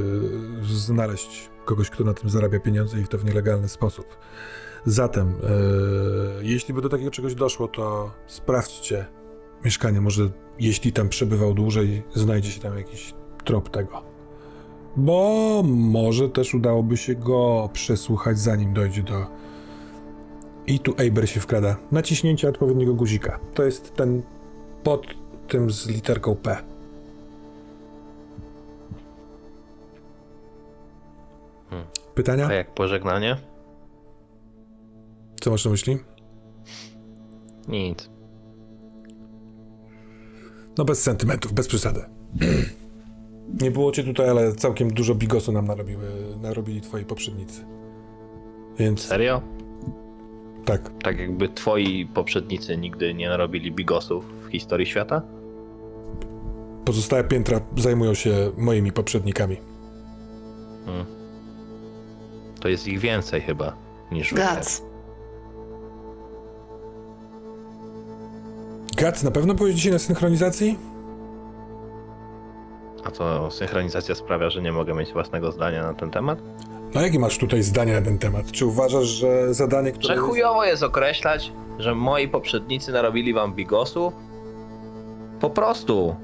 Speaker 1: znaleźć kogoś, kto na tym zarabia pieniądze i to w nielegalny sposób. Zatem, e, jeśli by do takiego czegoś doszło, to sprawdźcie mieszkanie. Może jeśli tam przebywał dłużej, znajdzie się tam jakiś trop tego. Bo może też udałoby się go przesłuchać, zanim dojdzie do. I tu Eiber się wkrada. Naciśnięcie odpowiedniego guzika. To jest ten pod tym z literką P.
Speaker 4: Hmm.
Speaker 1: Pytania?
Speaker 4: A jak pożegnanie?
Speaker 1: Co masz na myśli?
Speaker 4: Nic.
Speaker 1: No bez sentymentów, bez przesady. Nie było cię tutaj, ale całkiem dużo bigosu nam narobiły, narobili twoi poprzednicy. Więc
Speaker 4: Serio?
Speaker 1: tak,
Speaker 4: Tak jakby twoi poprzednicy nigdy nie narobili bigosów w historii świata?
Speaker 1: pozostałe piętra zajmują się moimi poprzednikami.
Speaker 4: Hmm. To jest ich więcej chyba niż wy.
Speaker 2: Gac.
Speaker 1: Gac, na pewno byłeś dzisiaj na synchronizacji?
Speaker 4: A to synchronizacja sprawia, że nie mogę mieć własnego zdania na ten temat?
Speaker 1: No jakie masz tutaj zdanie na ten temat? Czy uważasz, że zadanie, które
Speaker 4: Że chujowo jest określać, że moi poprzednicy narobili wam bigosu? Po prostu.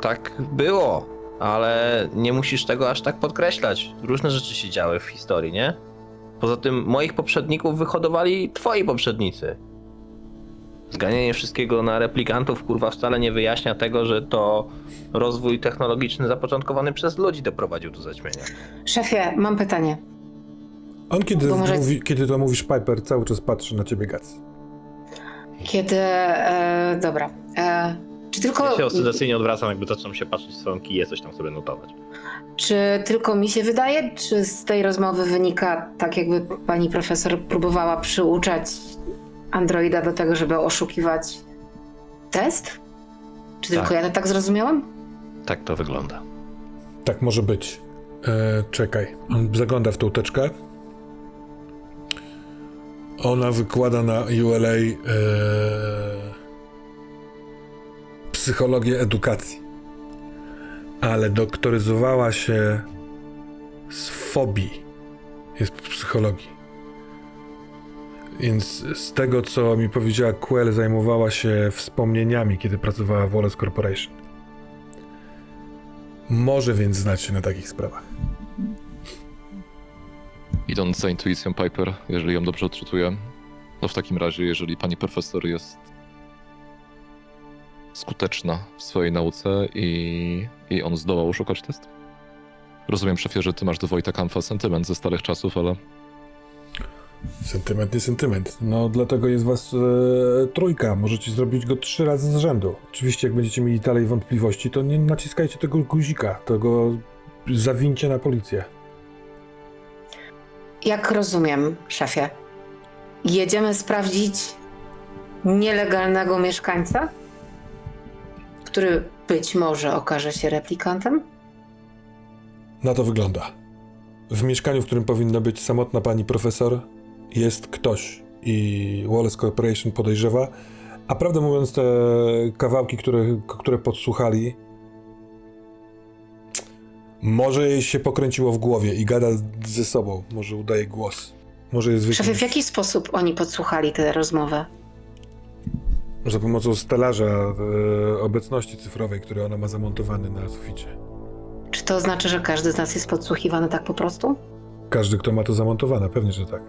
Speaker 4: Tak było, ale nie musisz tego aż tak podkreślać. Różne rzeczy się działy w historii, nie? Poza tym moich poprzedników wyhodowali twoi poprzednicy. Zganianie wszystkiego na replikantów kurwa wcale nie wyjaśnia tego, że to rozwój technologiczny zapoczątkowany przez ludzi doprowadził do zaćmienia.
Speaker 2: Szefie, mam pytanie.
Speaker 1: On, kiedy,
Speaker 2: Bo może-
Speaker 1: mówi, kiedy to mówisz Piper, cały czas patrzy na ciebie Gac.
Speaker 2: Kiedy. E, dobra. E, czy tylko.
Speaker 4: Ja się oscylacyjnie odwracam, jakby zaczynam się patrzeć w swoją kiję, coś tam sobie notować.
Speaker 2: Czy tylko mi się wydaje, czy z tej rozmowy wynika tak, jakby pani profesor próbowała przyuczać androida do tego, żeby oszukiwać test? Czy
Speaker 4: Tak.
Speaker 2: tylko ja to tak zrozumiałam?
Speaker 4: Tak to wygląda.
Speaker 1: Tak może być. E, czekaj. On zagląda w tą teczkę. Ona wykłada na ULA e, psychologię edukacji. Ale doktoryzowała się z fobii. Jest po psychologii. Więc z tego, co mi powiedziała Quell, zajmowała się wspomnieniami, kiedy pracowała w Wallace Corporation. Może więc znać się na takich sprawach.
Speaker 3: Idąc za intuicją Piper, jeżeli ją dobrze odczytuję, to w takim razie, jeżeli pani profesor jest skuteczna w swojej nauce i, i on zdołał oszukać test? Rozumiem, szefie, że ty masz do Wojta Kampfa sentyment ze starych czasów, ale
Speaker 1: Sentyment nie sentyment. No dlatego jest was e, trójka. Możecie zrobić go trzy razy z rzędu. Oczywiście jak będziecie mieli dalej wątpliwości, to nie naciskajcie tego guzika. Tego zawincie na policję.
Speaker 2: Jak rozumiem, szefie, jedziemy sprawdzić nielegalnego mieszkańca, który być może okaże się replikantem?
Speaker 1: Na to wygląda. W mieszkaniu, w którym powinna być samotna pani profesor, jest ktoś i Wallace Corporation podejrzewa. A prawdę mówiąc, te kawałki, które, które podsłuchali, może jej się pokręciło w głowie i gada ze sobą. Może udaje głos. Może jest
Speaker 2: Szefie, w jaki sposób oni podsłuchali tę rozmowę?
Speaker 1: za pomocą stelaża e, obecności cyfrowej, który ona ma zamontowany na suficie.
Speaker 2: Czy to znaczy, że każdy z nas jest podsłuchiwany tak po prostu?
Speaker 1: Każdy, kto ma to zamontowane, pewnie, że tak.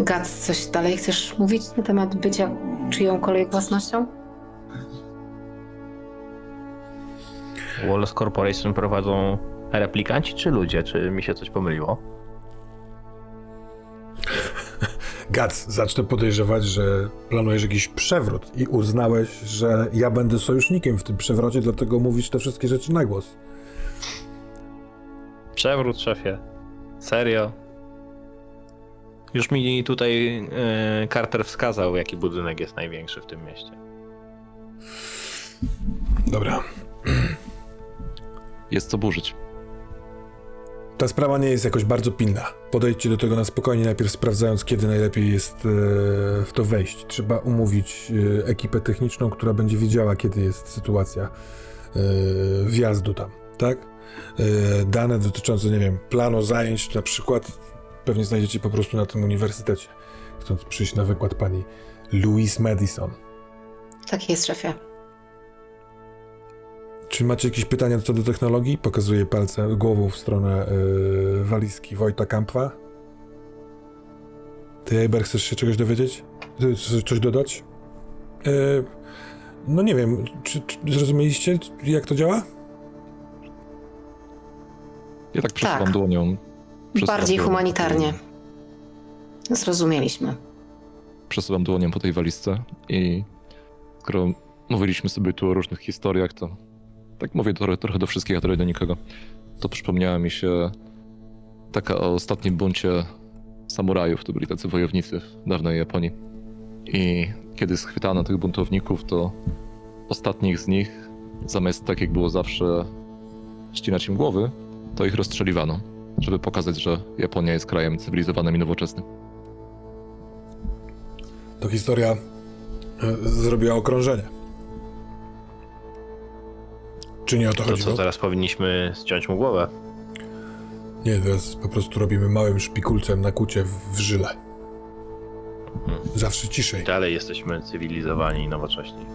Speaker 2: Gac, coś dalej chcesz mówić na temat bycia czyjąkolwiek własnością?
Speaker 4: Wallace Corporation prowadzą replikanci czy ludzie? Czy mi się coś pomyliło?
Speaker 1: Gac, zacznę podejrzewać, że planujesz jakiś przewrót i uznałeś, że ja będę sojusznikiem w tym przewrocie, dlatego mówisz te wszystkie rzeczy na głos.
Speaker 4: Przewrót, szefie. Serio? Już mi tutaj yy, Carter wskazał, jaki budynek jest największy w tym mieście.
Speaker 1: Dobra.
Speaker 3: Jest co burzyć.
Speaker 1: Ta sprawa nie jest jakoś bardzo pilna. Podejdźcie do tego na spokojnie, najpierw sprawdzając, kiedy najlepiej jest e, w to wejść. Trzeba umówić e, ekipę techniczną, która będzie wiedziała, kiedy jest sytuacja wjazdu tam, tak? E, dane dotyczące, nie wiem, planu zajęć na przykład pewnie znajdziecie po prostu na tym uniwersytecie. Chcąc przyjść na wykład pani Louise Madison.
Speaker 2: Tak jest, szefie.
Speaker 1: Czy macie jakieś pytania co do technologii? Pokazuję palcem, głową w stronę yy, walizki Wojta Kampfa. Ty, Eber, chcesz się czegoś dowiedzieć? Ty, c- Coś dodać? Yy, no nie wiem, czy, czy zrozumieliście, jak to działa?
Speaker 3: Ja tak przesuwam
Speaker 2: Tak.
Speaker 3: dłonią. przesuwam
Speaker 2: Bardziej
Speaker 3: dłonią-
Speaker 2: humanitarnie. Zrozumieliśmy.
Speaker 3: Przesuwam dłonią po tej walizce i skoro mówiliśmy sobie tu o różnych historiach, to tak mówię trochę, trochę do wszystkich, a trochę do nikogo, to przypomniała mi się taka o ostatnim buncie samurajów, to byli tacy wojownicy w dawnej Japonii. I kiedy schwytano tych buntowników, to ostatnich z nich, zamiast tak jak było zawsze ścinać im głowy, to ich rozstrzeliwano, żeby pokazać, że Japonia jest krajem cywilizowanym i nowoczesnym.
Speaker 1: To historia yy, zrobiła okrążenie. Czy nie o to
Speaker 4: To
Speaker 1: chodziło?
Speaker 4: co, teraz powinniśmy ściąć mu głowę?
Speaker 1: Nie, teraz po prostu robimy małym szpikulcem na kucie w, w żyle. Zawsze ciszej.
Speaker 4: Dalej jesteśmy cywilizowani i nowocześni.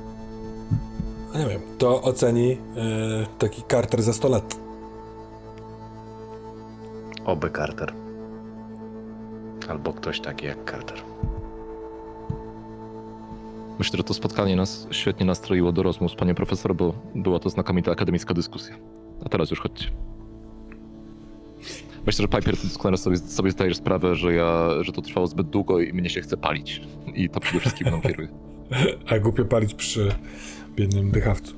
Speaker 1: A nie wiem, to oceni yy, taki Carter za 100 lat.
Speaker 4: Oby Carter. Albo ktoś taki jak Carter.
Speaker 3: Myślę, że to spotkanie nas świetnie nastroiło do rozmów z panią profesor, bo była to znakomita akademicka dyskusja. A teraz już chodźcie. Myślę, że Piper, doskonale sobie, sobie zdajesz sprawę, że ja, że to trwało zbyt długo i mnie się chce palić. I to przede wszystkim mną kieruje.
Speaker 1: A głupio palić przy biednym dychawcu.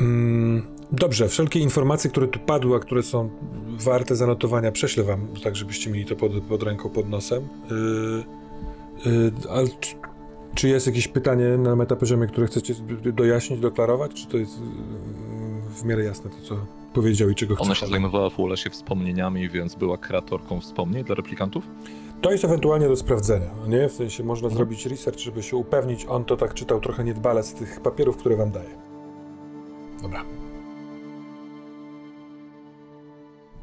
Speaker 1: Mm, dobrze, wszelkie informacje, które tu padły, a które są warte zanotowania, prześlę wam, tak żebyście mieli to pod, pod ręką, pod nosem. Yy, yy, ale czy, czy jest jakieś pytanie na metapoziomie, które chcecie dojaśnić, doklarować? Czy to jest yy, w miarę jasne to, co powiedział i czego
Speaker 3: Ona
Speaker 1: chce?
Speaker 3: się zajmowała w Ulesie wspomnieniami, więc była kreatorką wspomnień dla replikantów.
Speaker 1: To jest ewentualnie do sprawdzenia, nie? W sensie można zrobić research, żeby się upewnić. On to tak czytał trochę niedbale z tych papierów, które wam daje. Dobra.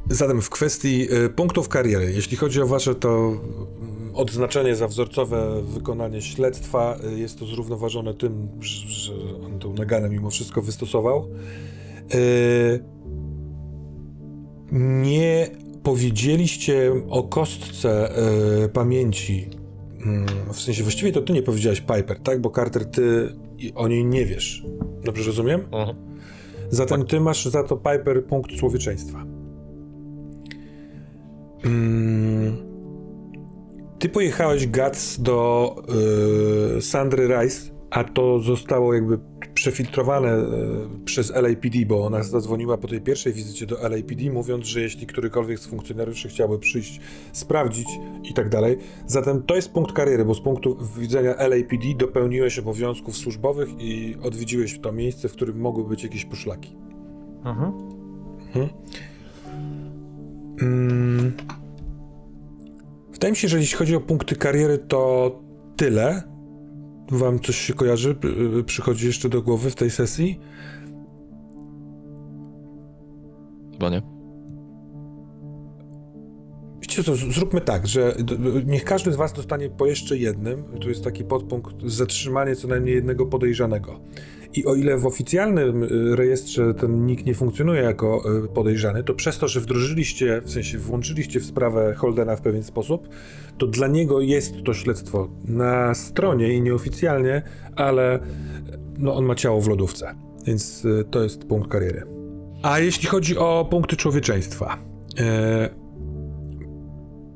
Speaker 1: Zatem w kwestii y, punktów kariery, jeśli chodzi o wasze to mm, odznaczenie za wzorcowe wykonanie śledztwa, y, jest to zrównoważone tym, że, on tą naganę mimo wszystko wystosował. Y, nie powiedzieliście o kostce pamięci. Mm, w sensie właściwie to ty nie powiedziałeś Piper, tak? Bo Carter, ty o niej nie wiesz. Dobrze rozumiem? Zatem ty masz za to Piper punkt człowieczeństwa. Mm, ty pojechałeś Guts do y, Sandry Rice, a to zostało jakby przefiltrowane y, przez LAPD, bo ona zadzwoniła po tej pierwszej wizycie do LAPD, mówiąc, że jeśli którykolwiek z funkcjonariuszy chciałby przyjść, sprawdzić i tak dalej. Zatem to jest punkt kariery, bo z punktu widzenia LAPD dopełniłeś obowiązków służbowych i odwiedziłeś to miejsce, w którym mogły być jakieś poszlaki.
Speaker 4: Mhm.
Speaker 1: Mm. Wydaje mi się, że jeśli chodzi o punkty kariery, to tyle. Wam coś się kojarzy? P- Przychodzi jeszcze do głowy w tej sesji?
Speaker 3: Chyba nie.
Speaker 1: Wiecie co, zróbmy tak, że niech każdy z was dostanie po jeszcze jednym. Tu jest taki podpunkt zatrzymanie co najmniej jednego podejrzanego. I o ile w oficjalnym y, rejestrze ten nick nie funkcjonuje jako y, podejrzany, to przez to, że wdrożyliście, w sensie włączyliście w sprawę Holdena w pewien sposób, to dla niego jest to śledztwo na stronie i nieoficjalnie, ale no, on ma ciało w lodówce, więc y, to jest punkt kariery. A jeśli chodzi o punkty człowieczeństwa,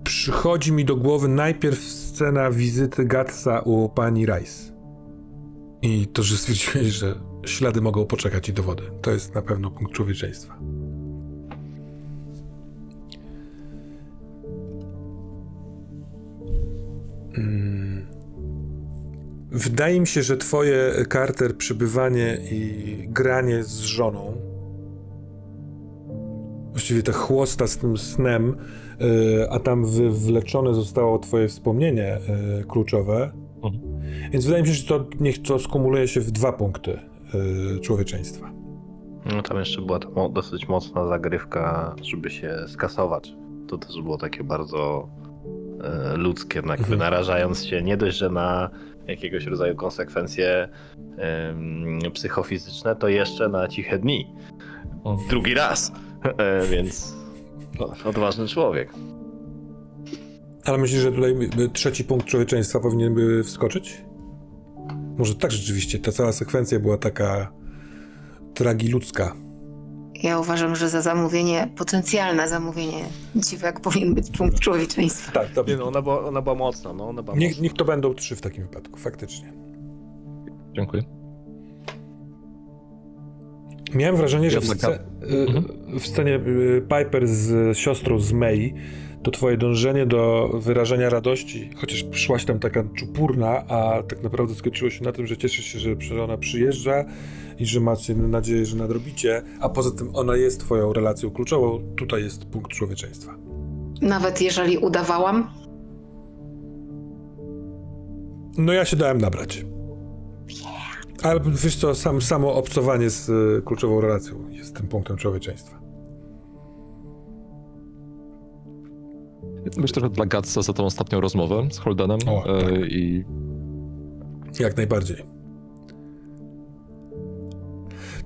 Speaker 1: przychodzi mi do głowy najpierw scena wizyty Gatsa u pani Rice. I to, że stwierdziłeś, że ślady mogą poczekać i dowody. To jest na pewno punkt człowieczeństwa. Mm. Wydaje mi się, że twoje Carter przybywanie i granie z żoną właściwie ta chłosta z tym snem, y, a tam wywleczone zostało twoje wspomnienie y, kluczowe.
Speaker 3: Mhm.
Speaker 1: Więc wydaje mi się, że to niech to skumuluje się w dwa punkty y, człowieczeństwa.
Speaker 4: No tam jeszcze była ta mo- dosyć mocna zagrywka, żeby się skasować. To też było takie bardzo e, ludzkie, no jakby
Speaker 1: Mhm.
Speaker 4: narażając się nie dość, że na jakiegoś rodzaju konsekwencje em, psychofizyczne, to jeszcze na ciche dni. Drugi raz. E, więc no, odważny człowiek.
Speaker 1: Ale myślisz, że tutaj trzeci punkt człowieczeństwa powinien by wskoczyć? Może tak rzeczywiście, ta cała sekwencja była taka tragiludzka.
Speaker 2: Ja uważam, że za zamówienie, potencjalne zamówienie dziwek powinien być punkt człowieczeństwa.
Speaker 1: Tak,
Speaker 4: Nie
Speaker 1: dobrze.
Speaker 4: no, ona była, ona była mocna, no ona była
Speaker 1: Niech,
Speaker 4: mocna.
Speaker 1: niech to będą trzy w takim wypadku, faktycznie.
Speaker 3: Dziękuję.
Speaker 1: Miałem wrażenie, że w,
Speaker 3: taka-
Speaker 1: y, w scenie y, Piper z siostrą z May, to twoje dążenie do wyrażenia radości, chociaż szłaś tam taka czupurna, a tak naprawdę skończyło się na tym, że cieszysz się, że że ona przyjeżdża i że macie nadzieję, że nadrobicie, a poza tym ona jest twoją relacją kluczową, tutaj jest punkt człowieczeństwa.
Speaker 2: Nawet jeżeli udawałam,
Speaker 1: No ja się dałem nabrać. Ale wiesz co, sam, samo obcowanie z y, kluczową relacją jest tym punktem człowieczeństwa.
Speaker 3: Myślę, że dla Gatsa za tą ostatnią rozmowę z Holdenem
Speaker 1: O,
Speaker 3: e,
Speaker 1: tak.
Speaker 3: i
Speaker 1: Jak najbardziej.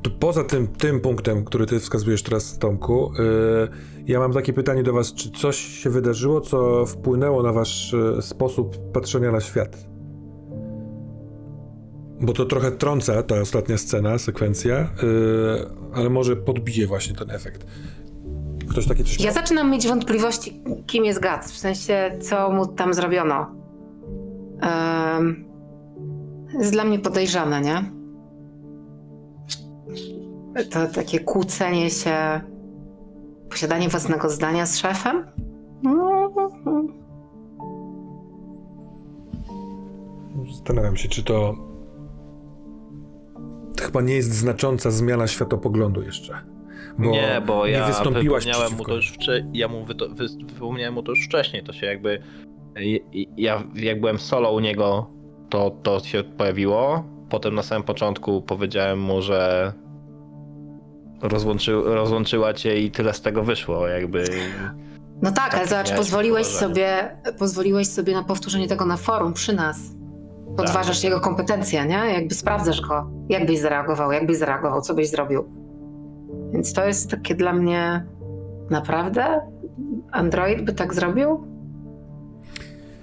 Speaker 1: To poza tym, tym punktem, który ty wskazujesz teraz, Tomku, yy, ja mam takie pytanie do was. Czy coś się wydarzyło, co wpłynęło na wasz y, sposób patrzenia na świat? Bo to trochę trąca ta ostatnia scena, sekwencja, yy, ale może podbije właśnie ten efekt. Ktoś takie coś
Speaker 2: ja zaczynam mieć wątpliwości, kim jest Gac, w sensie, co mu tam zrobiono. Um, jest dla mnie podejrzane, nie? To takie kłócenie się, posiadanie własnego zdania z szefem?
Speaker 1: Zastanawiam się, czy to. To chyba nie jest znacząca zmiana światopoglądu jeszcze. Bo
Speaker 4: nie, bo ja
Speaker 1: nie wystąpiłaś
Speaker 4: wypomniałem mu
Speaker 1: przeciwko.
Speaker 4: to już wcze- ja mu wyto- wy- wypomniałem mu to już wcześniej, to się jakby ja jak byłem solo u niego, to to się pojawiło. Potem na samym początku powiedziałem mu, że rozłączy, rozłączyła cię i tyle z tego wyszło, jakby
Speaker 2: No tak, ale
Speaker 4: Tak,
Speaker 2: zobacz, pozwoliłeś sobie, pozwoliłeś sobie na powtórzenie tego na forum przy nas. Podważasz jego kompetencje, nie? Jakby sprawdzasz go. Jak byś zareagował, jak byś zareagował, co byś zrobił. Więc to jest takie dla mnie naprawdę? Android by tak zrobił?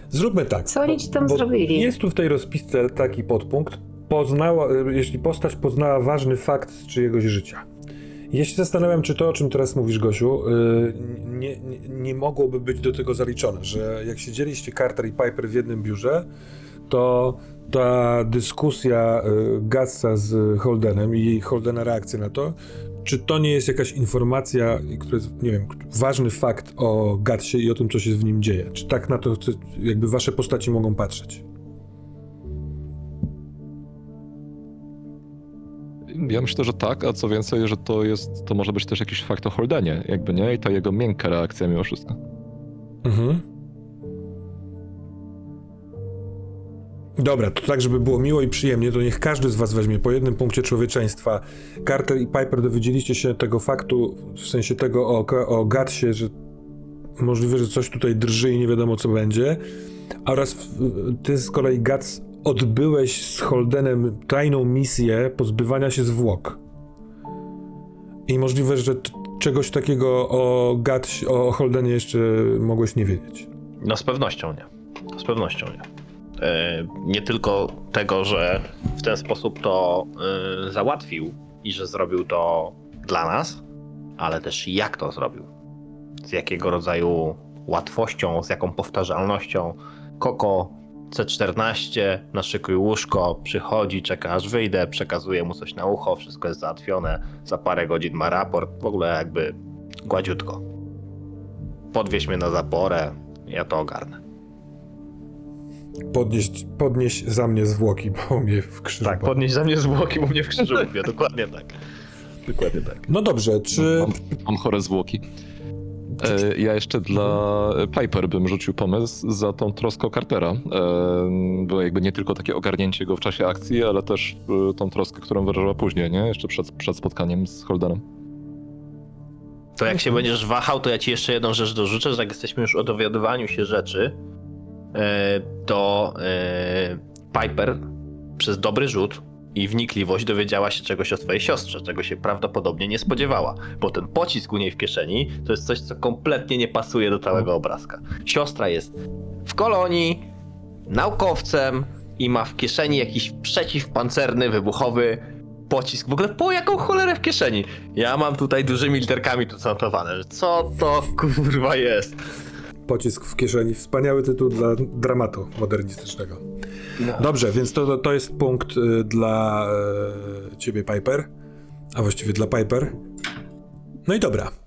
Speaker 1: Zróbmy tak.
Speaker 2: Co oni ci tam zrobili?
Speaker 1: Jest tu w tej rozpisce taki podpunkt. Poznała, y, jeśli postać poznała ważny fakt z czyjegoś życia. Ja się zastanawiam, czy to, o czym teraz mówisz, Gosiu, y, nie, nie, nie mogłoby być do tego zaliczone, że jak siedzieliście Carter i Piper w jednym biurze, to ta dyskusja y, Gatsa z Holdenem i Holdena reakcja na to, czy to nie jest jakaś informacja, która jest, nie wiem, ważny fakt o Gatsie i o tym, co się w nim dzieje? Czy tak na to jakby wasze postaci mogą patrzeć?
Speaker 3: ja myślę, że tak, a co więcej, że to jest, to może być też jakiś fakt o Holdenie, jakby nie, i ta jego miękka reakcja mimo wszystko.
Speaker 1: Mhm. Dobra, to tak, żeby było miło i przyjemnie, to niech każdy z was weźmie po jednym punkcie człowieczeństwa. Carter i Piper dowiedzieliście się tego faktu, w sensie tego o, o Gatsie, że możliwe, że coś tutaj drży i nie wiadomo co będzie. Oraz ty z kolei Gats odbyłeś z Holdenem tajną misję pozbywania się zwłok. I możliwe, że czegoś takiego o Gat, o Holdenie jeszcze mogłeś nie wiedzieć.
Speaker 4: No z pewnością nie. Z pewnością nie. E, nie tylko tego, że w ten sposób to e, załatwił i że zrobił to dla nas, ale też jak to zrobił. Z jakiego rodzaju łatwością, z jaką powtarzalnością. Koko C14, naszykuj łóżko, przychodzi, czeka aż wyjdę, przekazuje mu coś na ucho, wszystko jest załatwione, za parę godzin ma raport, w ogóle jakby gładziutko. Podwieź mnie na zaporę, ja to ogarnę.
Speaker 1: Podnieść, podnieś za mnie zwłoki, bo mnie w krzyżu.
Speaker 4: Tak, podnieś za mnie zwłoki, bo mnie w krzyżu mówię, dokładnie tak. Dokładnie tak.
Speaker 1: No dobrze, czy...
Speaker 3: Mam, mam chore zwłoki. E, ja jeszcze dla Piper bym rzucił pomysł za tą troską Cartera. E, było jakby nie tylko takie ogarnięcie go w czasie akcji, ale też e, tą troskę, którą wyrażała później, nie? Jeszcze przed, przed spotkaniem z Holdenem.
Speaker 4: To jak się będziesz wahał, to ja ci jeszcze jedną rzecz dorzucę, że jak jesteśmy już o dowiadywaniu się rzeczy, to e, Piper przez dobry rzut i wnikliwość dowiedziała się czegoś o twojej siostrze, czego się prawdopodobnie nie spodziewała, bo ten pocisk u niej w kieszeni to jest coś, co kompletnie nie pasuje do całego obrazka. Siostra jest w kolonii, naukowcem i ma w kieszeni jakiś przeciwpancerny, wybuchowy pocisk. W ogóle po jaką cholerę w kieszeni? Ja mam tutaj dużymi literkami to zanotowane, że co to kurwa jest?
Speaker 1: Pocisk w kieszeni. Wspaniały tytuł dla dramatu modernistycznego. Dobrze, więc to, to jest punkt y, dla y, ciebie, Piper. A właściwie dla Piper. No i dobra.